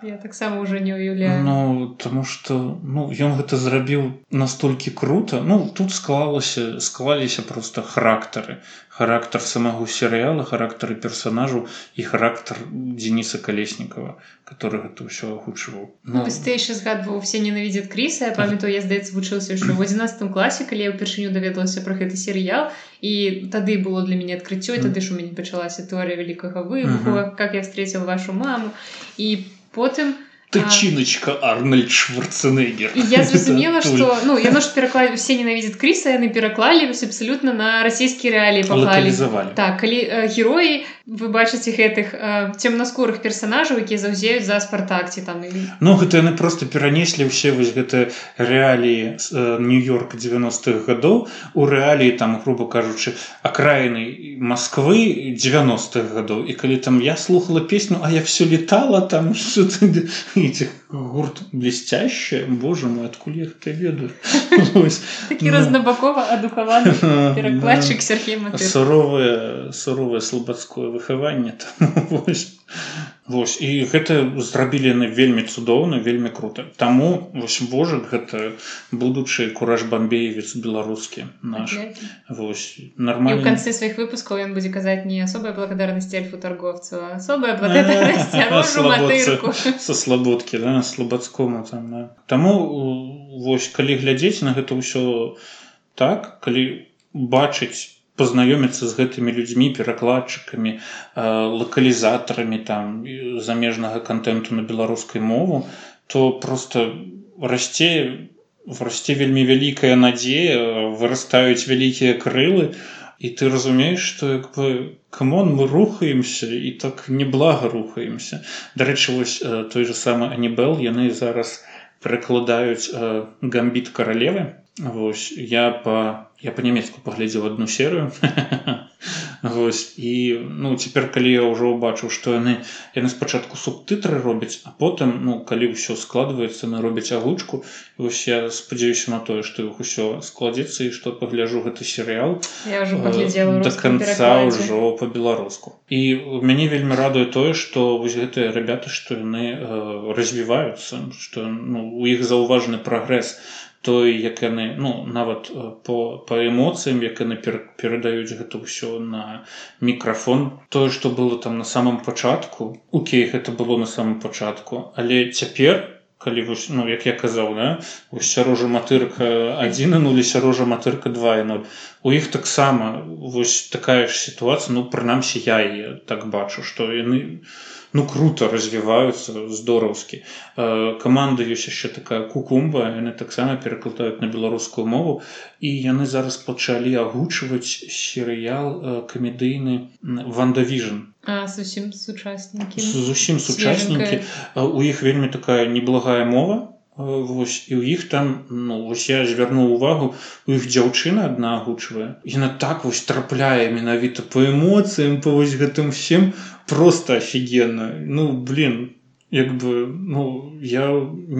я таксама уже не уяўляю ну тому что ну ён гэта зрабіў настолькі круто. Ну тут склалася склаліся просто характары характар самого серыяла характары персонажу і характар Дениса калеснікова который гэта ўсё агучваў ну, ну, ты яшчэ згадваў все ненавідзят крыса я памятаю я здаецца вучыўся ўжо в 11 класе калі я ўпершыню даведалася про гэты серыял і тады было для мяне адкрыццё тады ж у мяне пачалася тэорыя вялікага выбуху uh -huh. как я встретил вашу маму. І потым у тычиначка арнольд шварценеггер. Я зразумела что ну яно ж пераклад все ненавидят крыса яны пераклалі вось абсолютно на расійскія рэаліі паклалі так калі э, героі вы бачыце гэтых э, цемнаскурых персонажаў якія заўзеюць за спартакці там і... ну гэта яны просто перанеслі ўсе вось гэта рэаліі э, нью-йорк 90-х гадоў у рэаліі там грубо кажучы акраіны москвы 90-х гадоў і калі там я слухала песню а я все летала там что этих гурт блестящая боже мой откуль я это ведаю такі разнабакова адукаваны перакладчык Сергей суровае суровае слабацкое выхаванне Вось і гэта зрабілі яны вельмі цудоўна вельмі круто Таму вось божак гэта будучы кураж бомбеевец беларускі наш. Вось нормально в канцы сваіх выпускаў ён будзе казаць не асобая благодарнасць эльфу торговцу асобая со слабодкі да, слабацкому там да. Таму вось калі глядзець на гэта ўсё так калі бачыць пазнаёміцца з гэтымі людзьмі перакладчыкамі э, лакалізатарамі там замежнага контенту на беларускай мову то просто расце расце вельмі вялікая надзея вырастаюць вялікія крылы. І ты разумееш что як бы камон мы рухаемся і так неблага рухаемся. Дарэчы вось э, той же самы анібел яны зараз перакладаюць э, гамбіт каралевы. Вось я по я по-нямецку паглядзеў одну серыю Вось і ну цяпер калі я ўжо ўбачыў што яны яны спачатку субтытры робяць а потым ну калі ўсё складваецца на робяць агучку вось я спадзяюся на тое што іх усё складзецца і што пагляжу гэты серыял да конца ўжо по-беларуску і мяне вельмі радуе тое што вось гэтыя ребята што яны э, развіваюцца што ну, у іх заўважны прагрэс той як яны ну нават по по эмоцыям як яны перадаюць гэта ўсё на мікрафон. Тое што было там на самом пачатку Окей гэта было на самом пачатку але цяпер калі вось ну як я казаў да сярожа матырка 1 нулі сярожа матырка 2 0 у іх таксама вось такая ж сітуацыя ну прынамсі я так бачу што яны не ну круто развіваюцца здораўскі каманда ёсць яшчэ такая кукумба яны таксама перакладаюць на беларускую мову. І яны зараз пачалі агучваць серыял камедыйны вандавіжн зусім сучаснікі зусім сучаснікі у іх вельмі такая неблагая мова Вось і ў іх там ну, вось я звярнуў увагу у іх дзяўчына адна агучвае. Яна так вось трапляе менавіта по эмоцыям по вось гэтым всем просто офігенна ну блин як бы ну я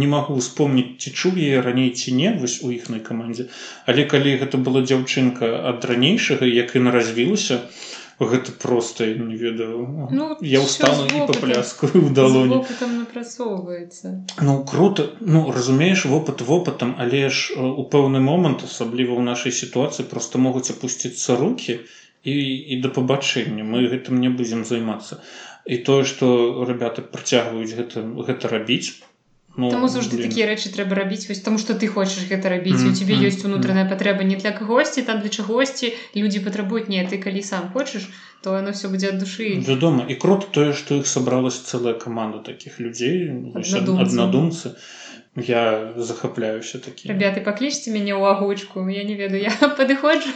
не магу успомніць ці чуў яе раней ці не вось у іхнай камандзе. Але калі гэта была дзяўчынка ад ранейшага як і наразвілася то гэта просто не ведаю. Ну, я устала і по пляску у далоні напрацоўваецца ну круто. Ну разумееш вопыт вопытам але ж у пэўны момант асабліва ў нашай сітуацыі просто могуць апусціцца руки і і да пабачэння. Мы гэтым не будзем займацца. І тое што ребята працягваюць гэта гэта рабіць Ну, Таму заўжды такія рэчы трэба рабіць вось тому што ты хочаш гэта рабіць mm -hmm. у тебе ёсць унутраная патрэба не для кагосьці там для чагосьці людзі патрабуюць не ты калі сам хочаш то оно все будзе ад душы вядома і крот тое што іх сабралась цэлая каманда такіх людзей аднадумцы я захапляюся такі ребята паклічце мяне ў агучку. Я не ведаю я падыходжу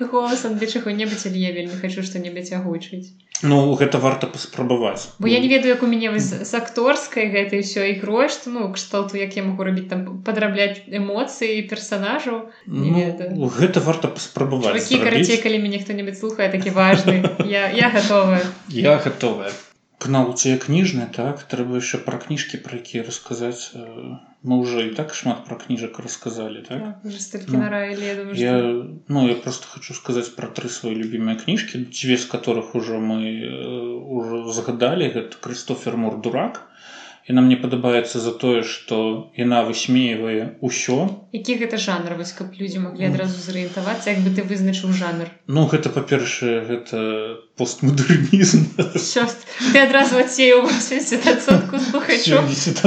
голасам для чаго-небудзь але я вельмі хочу што-небудзь агучыць Ну гэта варта паспрабаваць. Бо я не ведаю як у мяне з акторскай гэтай ўсё ігрой што ну кшталту як я могу рабіць там падрабляць эмоцыі персонажаў ну, гэта варта паспрабаваць карацей калі мяне хто-небудзь слухае такі важны. Я, я готовая я готовая к науце кніжны так? Трэба яшчэ пра кніжкі пра якія расказаць мы уже і так шмат про кніжак рассказали так? ну, думаю, я что... ну я просто хочу сказать про тры свои любимые кніжки дзве з которых уже мы э, уже загадали. Гэта Крыстофер мор дурак і нам мне падабаецца за тое что яна высмеивае ўсё які гэта жанр? Вось каб людзі могли адразу зарыентавацца як бы ты вызначыў жанр. Ну гэта па-першае гэта постмодернізм ты адразу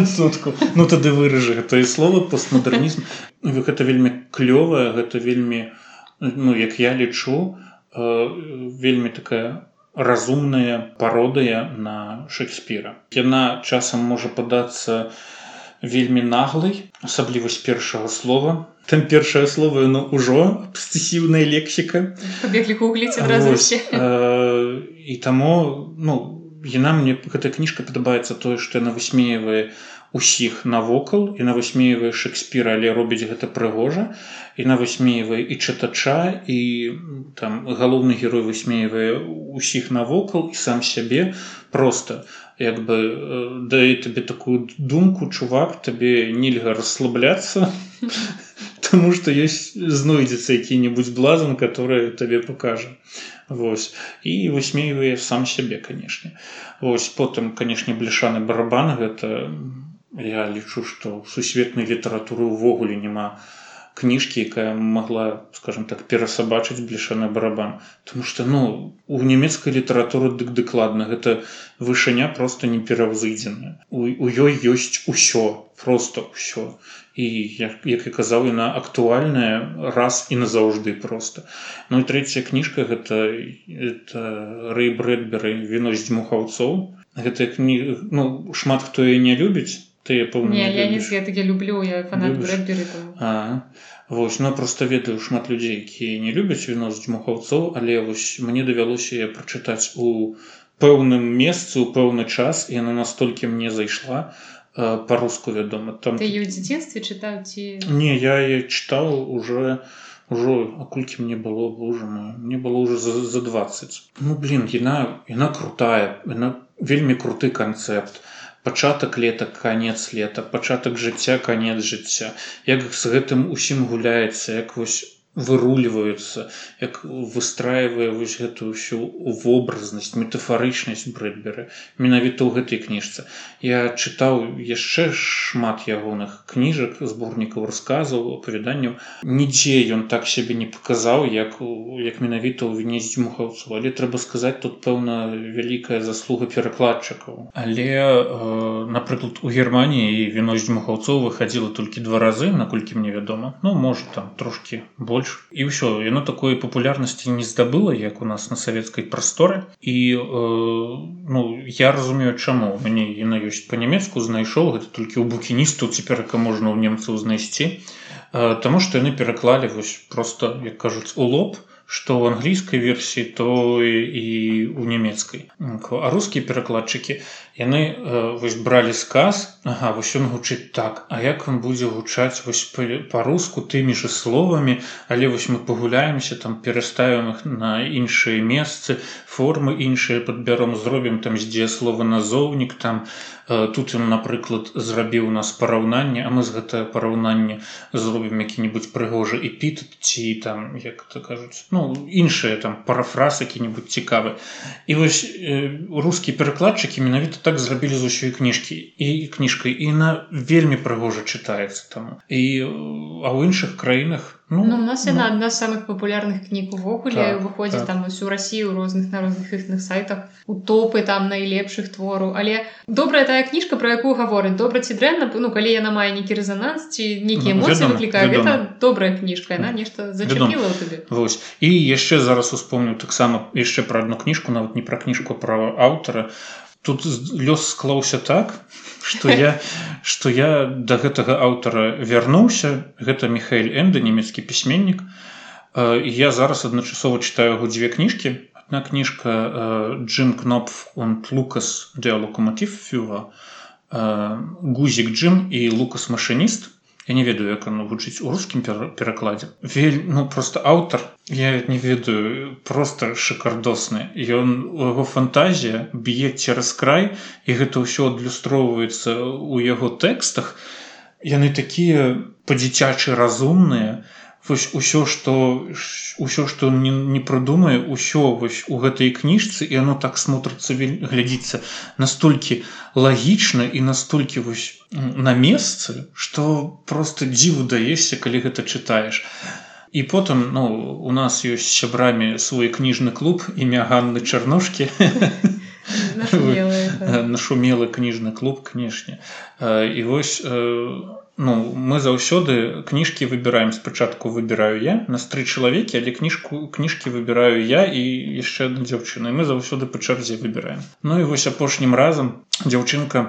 сотку ну тады выражы гэта і слова постмодернізм. Гэта вельмі клёвая гэта вельмі ну як я лічу э, вельмі такая разумная пародыя на шекспіра. Яна часам можа падацца вельмі наглай асаблівасць першага слова. Там першае слово но ўжо абсцесіўная лексіка. І таму ну яна мне гэтая кніжка падабаецца тое што яна высмеивае усіх навокал і на высмеивае шекспіра але робіць гэта прыгожа і на высмеивае і чытача і там галоўны герой высмеивае усіх навокал і сам сябе. Просто як бы дае табе такую думку чувак табе нельга расслабляцца Таму што ёсць знойдзецца які-небудзь блазан который табе пакажа. Вось. І высмеивае сам сябе канешне. Вось потым канешне бляшаны барабан гэта я лічу што ў сусветнай літаратуры ўвогуле няма. Кніжкі якая могла скажем так перасабачыць блішаны барабан. Потому что ну у нямецкай літаратуры дык дакладна гэта вышыня просто не пераўзыдзеная у ёй ёсць усё просто ўсё. І як, як і казаў яна актуальная раз і назаўжды просто ну і трэцяя кніжка гэта это рэй брэдберы віно з дмухаўцоў гэтая кніга ну шмат хто яе не любіць ты я люблю я вось но просто ведаю шмат людзей якія не любяць віно з дзьмухаўцоў але вось мне давялося прачытаць у пэўным месцы у пэўны час і яна настолькі мне зайшла по-руску вядома там ты ў дзяцінстве чытаў ці не я чытаў уже ўжо акулькі мне было божа мне было уже за, за 20 ну блин яна яна крутая яна вельмі круты канцэпт пачатак лета конец лета пачатак жыцця конец жыцця. Як з гэтым усім гуляецца як вось выруливаются як выстраивая вось гэтую всю вобразнасць метафарычнасць брэдберы менавіта ў гэтай кніжцы. Я чытаў яшчэ шмат ягоных кніжак зборнікаў расказаў апавяданняў. Нідзе ён так сябе не паказаў як як менавіта ў віне дзьмухаўцу але трэба сказаць тут пэўна вялікая заслуга перакладчыкаў. Але э, напрыклад у германії віно дзьмухаўцоў выхадзіла толькі два разы наколькі мне вядома. Ну можа там трошки больше больш і ўсё яно такой папулярнасці не здабыла як у нас на савецкай прасторы і э, ну я разумею чаму. Мне яна ёсць па-нямецку знайшоў гэта толькі ў букіністу цяперака можна ў немцаў знайсці. Э, Таму што яны пераклалі вось просто як кажуць у лоб што ў англійскай версіі то і у нямецкай. А рускія перакладчыкі яны э, вось бралі сказ ага, вось ён гучыць так а як он будзе гучаць вось па-руску тымі же словамі але вось мы пагуляемся там пераставім их на іншыя месцы формы іншыя падбяром зробім там з дзеяслова назоўнік там Э, тут ён напрыклад зрабіў у нас параўнанне а мы з гэтае параўнанне зробім які-небудзь прыгожы эпіт ці там як то кажуць ну іншыя там парафраз які-небудзь цікавы. І вось э, рускія перакладчыкі менавіта так зрабілі з усёй кніжкі і кніжкай і на вельмі прыгожа чытаецца там. І а ў іншых краінах Ну, ну, у нас яна ну, адна з самых папулярных кніг увогуле так, выходзіць так. там усю рассію розных на розных іхных сайтах. У топы там найлепшых твору. Але добрая тая кніжка про якую гаворыць добра ці дрэнна ну калі яна мае нейкі рэзананс ці нейкія ну, эмоцыі выклікае гэта добрая кніжка яна нешта зачапіла табе. Вось. І яшчэ зараз успомню таксама яшчэ пра адну кніжку нават не пра кніжку пра аўтара тут лёс склаўся так что я что я до да гэтага аўтара вярнуўся. Гэта михаил энда нямецкі пісьменнік. Я зараз адначасова читаю яго дзве кніжкі. Одна кніжка джим кнопф он лукас для локомотив фюва гузик джим і лукас машиніст я не ведаю як оно гучыць у рускім перакладзе. Вель ну просто аўтар. Я не ведаю просто шикардосны. Ён яго фантазія б'е цераз край і гэта ўсё адлюстроўваецца у яго тэкстах яны такія па-дзіцячы разумныя і усё что ўсё что не, не прыдумае ўсё вось у гэтай кніжцы і оно так смотрится глядзіцца настолькі лагічна і настолькі вось на месцы что просто дзіву даешся калі гэта чытаеш. І потым ну у нас ёсць сябрамі свой кніжны клуб імя Ганны чарношки нашумелы кніжны клуб канешне. І вось у ну мы заўсёды кніжкі выбіраем спачатку выбіраю я нас тры чалавекі але кніжку кніжкі выбіраю я і яшчэ одна дзяўчына мы заўсёды па чарзе выбіраем. Ну і вось апошнім разам дзяўчынка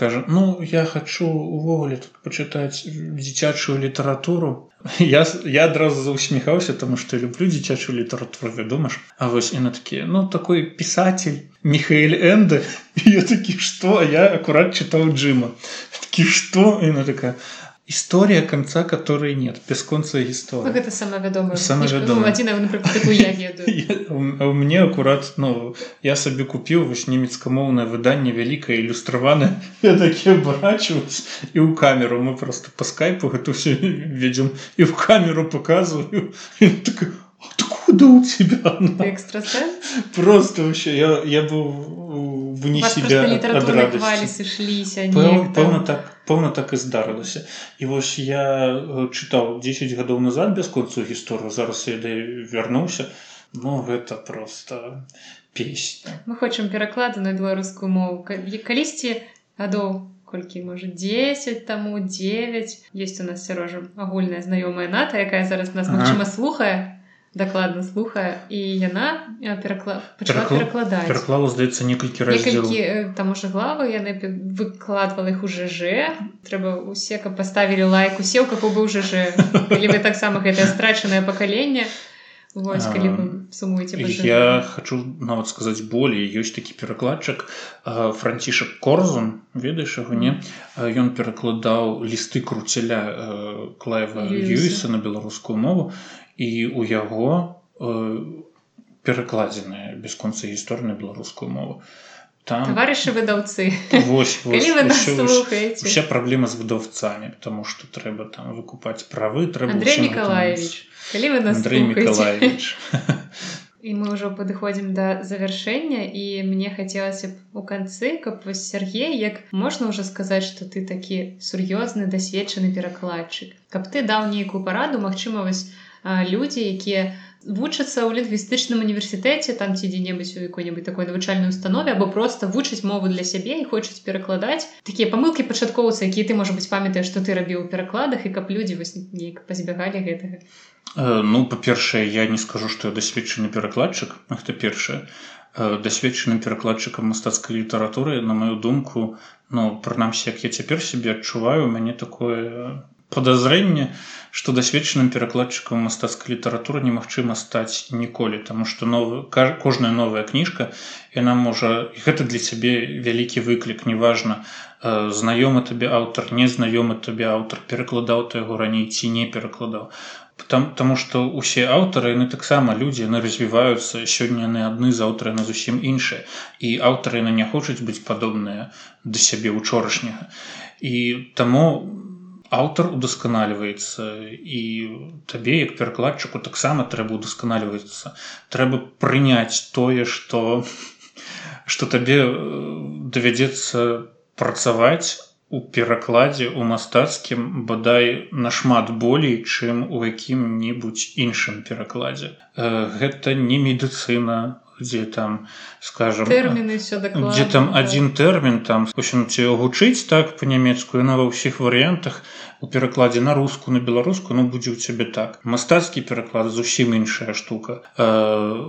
кажа ну я хочу увогуле тут пачытаць дзіцячую літаратуру я я адразу заусміхаўся тому что люблю дзіцячую літаратуру вядома ж А вось і на такія ну такой писатель михаил энды я такі что? Я акурат чытаў джима. Такі что? І на такая история конца которой нет без конца гісторы гэта сама вядома сама вядома у мне акурат ну я сабе купіў вось немецкамоўнае выданне вялікае ілюстраваны я такі барачваюсь і ў камеру мы просто по скайпу гэта все ведзем і в камеру показываю так, откуда у тебя просто вообще я я был вне себя ад радости сышліся пэўна так Пэўна так і здарылася. І вось я чытаў 10 гадоў назад бясконцую гісторыю зараз я вярнуўся. Ну гэта просто песня. Мы хочам пераклады на беларускую мову. Калісьці гадоў колькі можа 10 таму 9 есть у нас сярожа агульная знаёмая ната якая зараз нас магчыма слухае дакладна слухае і яна перакла... перакладаць пераклала здаецца некалькі некалькі там уже главы яны выкладвала іх у ЖЖ трэба усе каб паставілі лайк усе у каго быў ЖЖ калі вы таксама гэтае страчанае пакаленне Вось калі вы сумуеце я хочу нават сказаць болей ёсць такі перакладчык францішак корзун ведаеш яго не ён перакладаў лісты круцеля клаева юіса на беларускую мову і у яго перакладзеная бясконца гісторыя на беларускую мову там таварышы выдаўцы вся праблема з выдаўцамі потому что трэба там выкупаць правы трэба Андрей Николаевич. Андрей Николаевич. І мы ўжо падыходзім да завяршэння і мне хацелася б у канцы каб вось Сергей як можна ўжо сказаць что ты такі сур'ёзны дасведчаны перакладчык? Каб ты даў нейкую параду Мачыма вось людзі якія вучацца ў лінгвістычным універсітэце там ці дзе-небудзь у якой-небудзь такой навучальнай установе або просто вучыць мову для сябе і хочуць перакладаць такія памылкі пачаткоўцы якія ты можа быць памятаеш што ты рабіў у перакладах і каб людзі вось неяк пазбягалі гэтага э, ну па-першае я не скажу што я дасведчаны перакладчык гэта першае э, дасведчаным перакладчыкам мастацкай літаратуры на маю думку ну прынамсі як я цяпер сябе адчуваю мяне такое подазрэнне што дасведчаным перакладчыкам мастацкай літаратуры немагчыма стаць ніколі таму што новы кожная новая кніжка яна можа гэта для цябе вялікі выклік неважна э, знаёмы табе аўтар незнаёмы табе аўтар перакладаў ты яго раней ці не перакладаў там таму што ўсе аўтары яны таксама людзі яны развіваюцца сёння яны адны заўтра на зусім іншыя і аўтары яны не хочуць быць падобныя да сябе учорашняга і таму аўтар удасканальваецца і табе як перакладчыку таксама трэба удасканальваецца трэба прыняць тое што што табе э, давядзецца працаваць у перакладзе у мастацкім бадай нашмат болей чым у якім-небудзь іншым перакладзе. Э, гэта не медыцына где там скажем термины все где там один тэрмін там ці гучыць так по-нямецку на ва ўсіх варыянтах у перакладзе на руску на беларуску ну будзе у цябе так. Мастацкі пераклад зусім іншая штука. Э,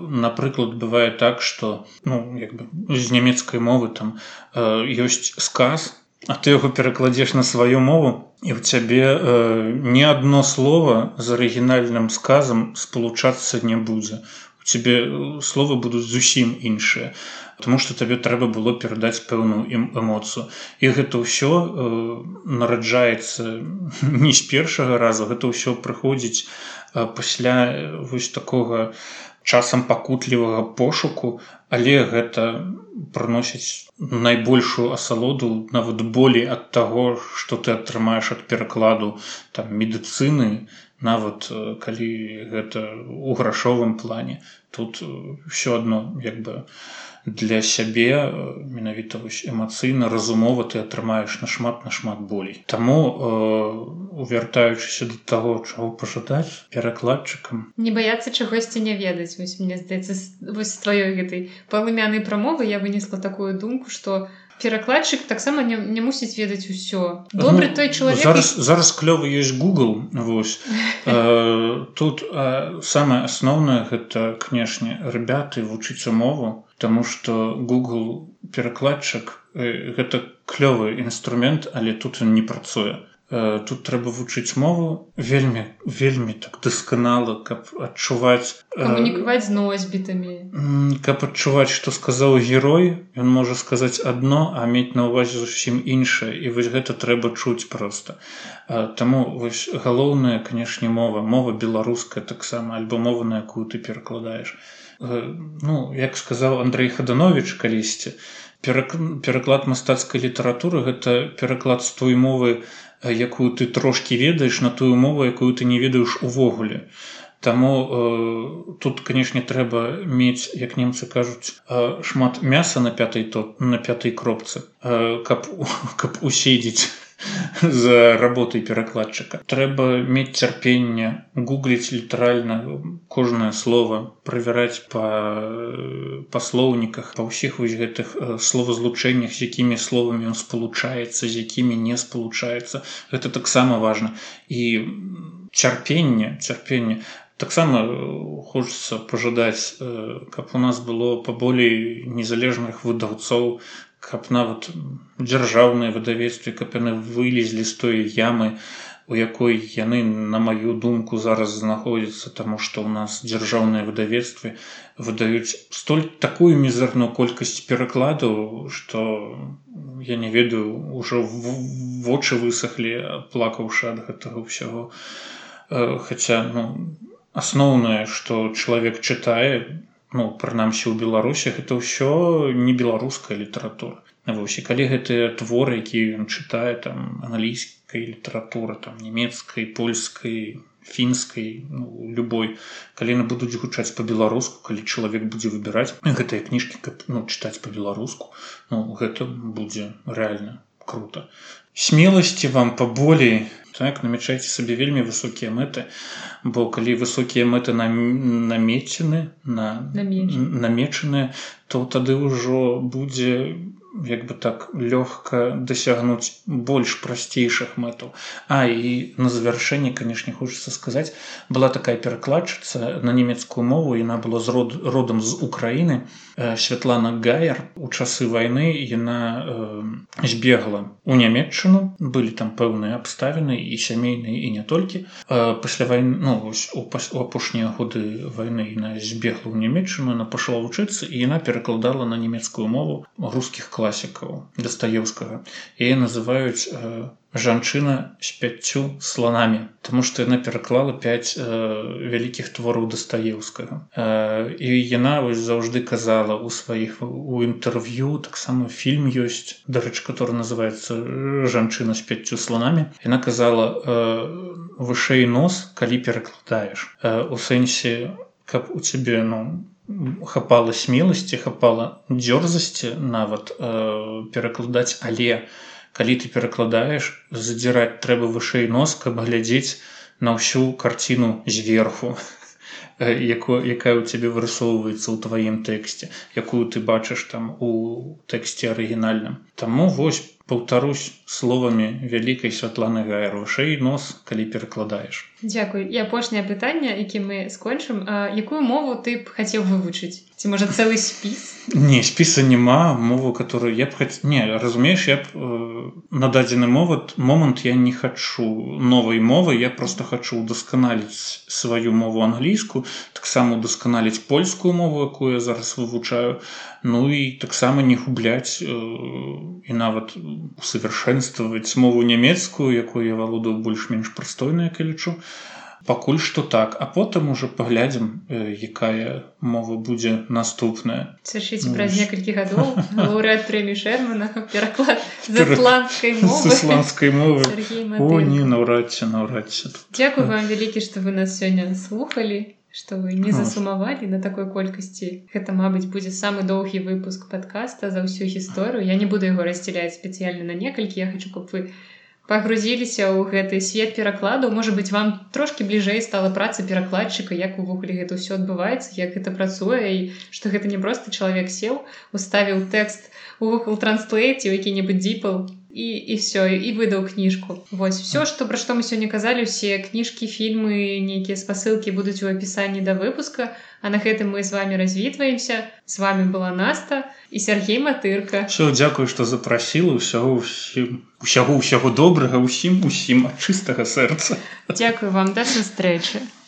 напрыклад бывае так что ну як бы з нямецкай мовы там э, ёсць сказ а ты яго перакладзеш на сваю мову і ў цябе э, не одно слово з арыгінальным сказам спалучацца не будзе тебе э, словы будуць зусім іншыя Таму што табе трэба было перадаць пэўную ім эмоцыю. І гэта ўсё э, нараджаецца не з першага разу гэта ўсё прыходзіць э, пасля э, вось такога часам пакутлівага пошуку але гэта прыносіць найбольшую асалоду нават болей ад таго што ты атрымаеш ад перакладу там медыцыны нават калі гэта ў грашовым плане тут все адно як бы для сябе менавіта вось эмацыйна разумова ты атрымаеш нашмат нашмат болей. Таму э, увяртаючыся да таго чаго пажадаць перакладчыкам. Не баяцца чагосьці не ведаць. Вось мне здаецца вось тваёй гэтай палымянай прамовы я вынесла такую думку што у перакладчык таксама не, не мусіць ведаць усё. Добры ну, той чалавек зараз, зараз клёвы ёсць google вось. Э, тут э, самае асноўнае гэта канешне ребяты вучыць умову тому что google перакладчык э, гэта клёвы інструмент але тут ён не працуе тут трэба вучыць мову вельмі вельмі так дасканала каб адчуваць камунікаваць з носьбітамі. каб адчуваць што сказаў герой ён можа сказаць адно а мець на ўвазе зусім іншае. І вось гэта трэба чуць проста. Таму вось галоўная канешне мова мова беларуская таксама альбо мова на якую ты перакладаеш. Ну як сказаў Андрей хаданович калісьці пераклад мастацкай літаратуры гэта пераклад з той мовы якую ты трошки ведаеш на тую мову якую ты не ведаеш увогуле. Таму э, тут канешне трэба мець як немцы кажуць э, шмат мяса на пятай то на пятай кропцы э, каб каб уседзець за работай перакладчыка. Трэба мець цярпенне гугліць літаральна кожнае слово правяраць па па слоўніках па ўсіх вось гэтых э, словазлучэннях з якімі словамі ён спалучаецца з якімі не спалучаецца. Гэта таксама важна. І цярпенне цярпенне. Таксама э, хочацца пажадаць э, каб у нас было паболей незалежных выдаўцоў каб нават дзяржаўныя выдавецтве каб яны вылезлі з той ямы у якой яны на маю думку зараз знаходзяцца таму што ў нас дзяржаўныя выдавецтвы выдаюць столь такую мізерную колькасць перакладаў што я не ведаю ўжо вочы высохлі плакаўшы ад гэтага ўсяго. Э, хаця ну асноўнае што чалавек чытае ну прынамсі ў беларусі гэта ўсё не беларуская літаратура. Вось і калі гэтыя творы які ён чытае там англійскай літаратуры там нямецкай польскай фінскай ну, любой калі яны будуць гучаць по-беларуску калі чалавек будзе выбіраць гэтыя кніжкі каб ну, чытаць по-беларуску ну гэта будзе рэальна круто смеласці вам паболей так намячайце сабе вельмі высокія мэты бо калі высокія мэты намечены. на намечаныя то тады ўжо будзе як бы так лёгка дасягнуць больш прасцейшых мэтаў. А і на завяршэнне канешне хочется сказаць была такая перакладчыца на нямецкую мову яна была з род родам з Украіны э, Святлана гаяр у часы вайны яна э, збегла у нямметчыну былі там пэўныя абставіны і сямейныя і не толькі. Э, пасля войны ну, у апошнія годы вайны на збегла ў нямметчыну на пашла вучыцца і яна перакладала на нямецкую мову рускіх класаў класікаў дастаеўскага. Яе называюць э, жанчына з пяццю слонамі Таму што яна пераклала 5 э, вялікіх твораў дастаеўскага. Э, і яна вось заўжды казала у сваіх у інтэрв'ю таксама фільм ёсць дарэч который называется жанчына з пяццю слонамі яна казала э, вышэй нос калі перакладаеш э, у сэнсе каб у цябе ну хапала смеласці хапала дзёрзасці нават э, перакладаць але калі ты перакладаеш задзіраць трэба вышэй нос каб глядзець на ўсю карціну зверху якое якая ў цябе вырысоўваецца ў тваім тэксце якую ты бачыш там у тэксце арыгінальным. Таму вось паўтарусь словамі вялікай святланы гайр вышэй нос калі перакладаеш Дякую. І апошняе пытанне які мы скончым. Якую мову ты б хацеў вывучыць? Ці можа цэлы спіс? Не спіса няма мову которую я б хаць не разумееш я б э, на дадзены моват момант я не хачу. Новай мовы я просто хачу удасканаліць сваю мову англійску таксама удасканаліць польскую мову якую я зараз вывучаю. Ну і таксама не губляць э, і нават усовершэнстваваць мову нямецкую якую я валодаў больш-менш прастойная калі лічу. Пакуль што так. А потым уже паглядзім э, якая мова будзе наступная. Сашыць ну, праз некалькі гадоў. Лаўрэат прэмі шермана пераклад ісландскай мовы. не наўрад ці наўрад Дякую вам вялікі што вы нас сёння слухали что вы не засумавалі на такой колькасці гэта мабыць будзе самы доўгі выпуск подкаста за ўсю гісторыю. Я не буду яго раздзяляць спецыяльна на некалькі я хочу каб вы пагрузіліся ў гэты свет перакладу. Можа быть вам трошки бліжэй стала праца перакладчыка як увогуле гэта ўсё адбываецца як гэта працуе і что гэта не просто чалавек сеў уставіў тэкст у Google транслейце які-небудзь дзіпал і і все і выдаў кніжку Вось все что пра што мы сёння казалі усе кніжкі фільмы нейкія спасылкі будуць у апісанні да выпуска. А на гэтым мы з вами развітваемся с вами была наста і Сергей матырка все дзякую что запрасіла ўсяго ўсім усяго ўсяго добрага ўсім усім ад чыстага сэрца Дякую вам. Да сустрэчы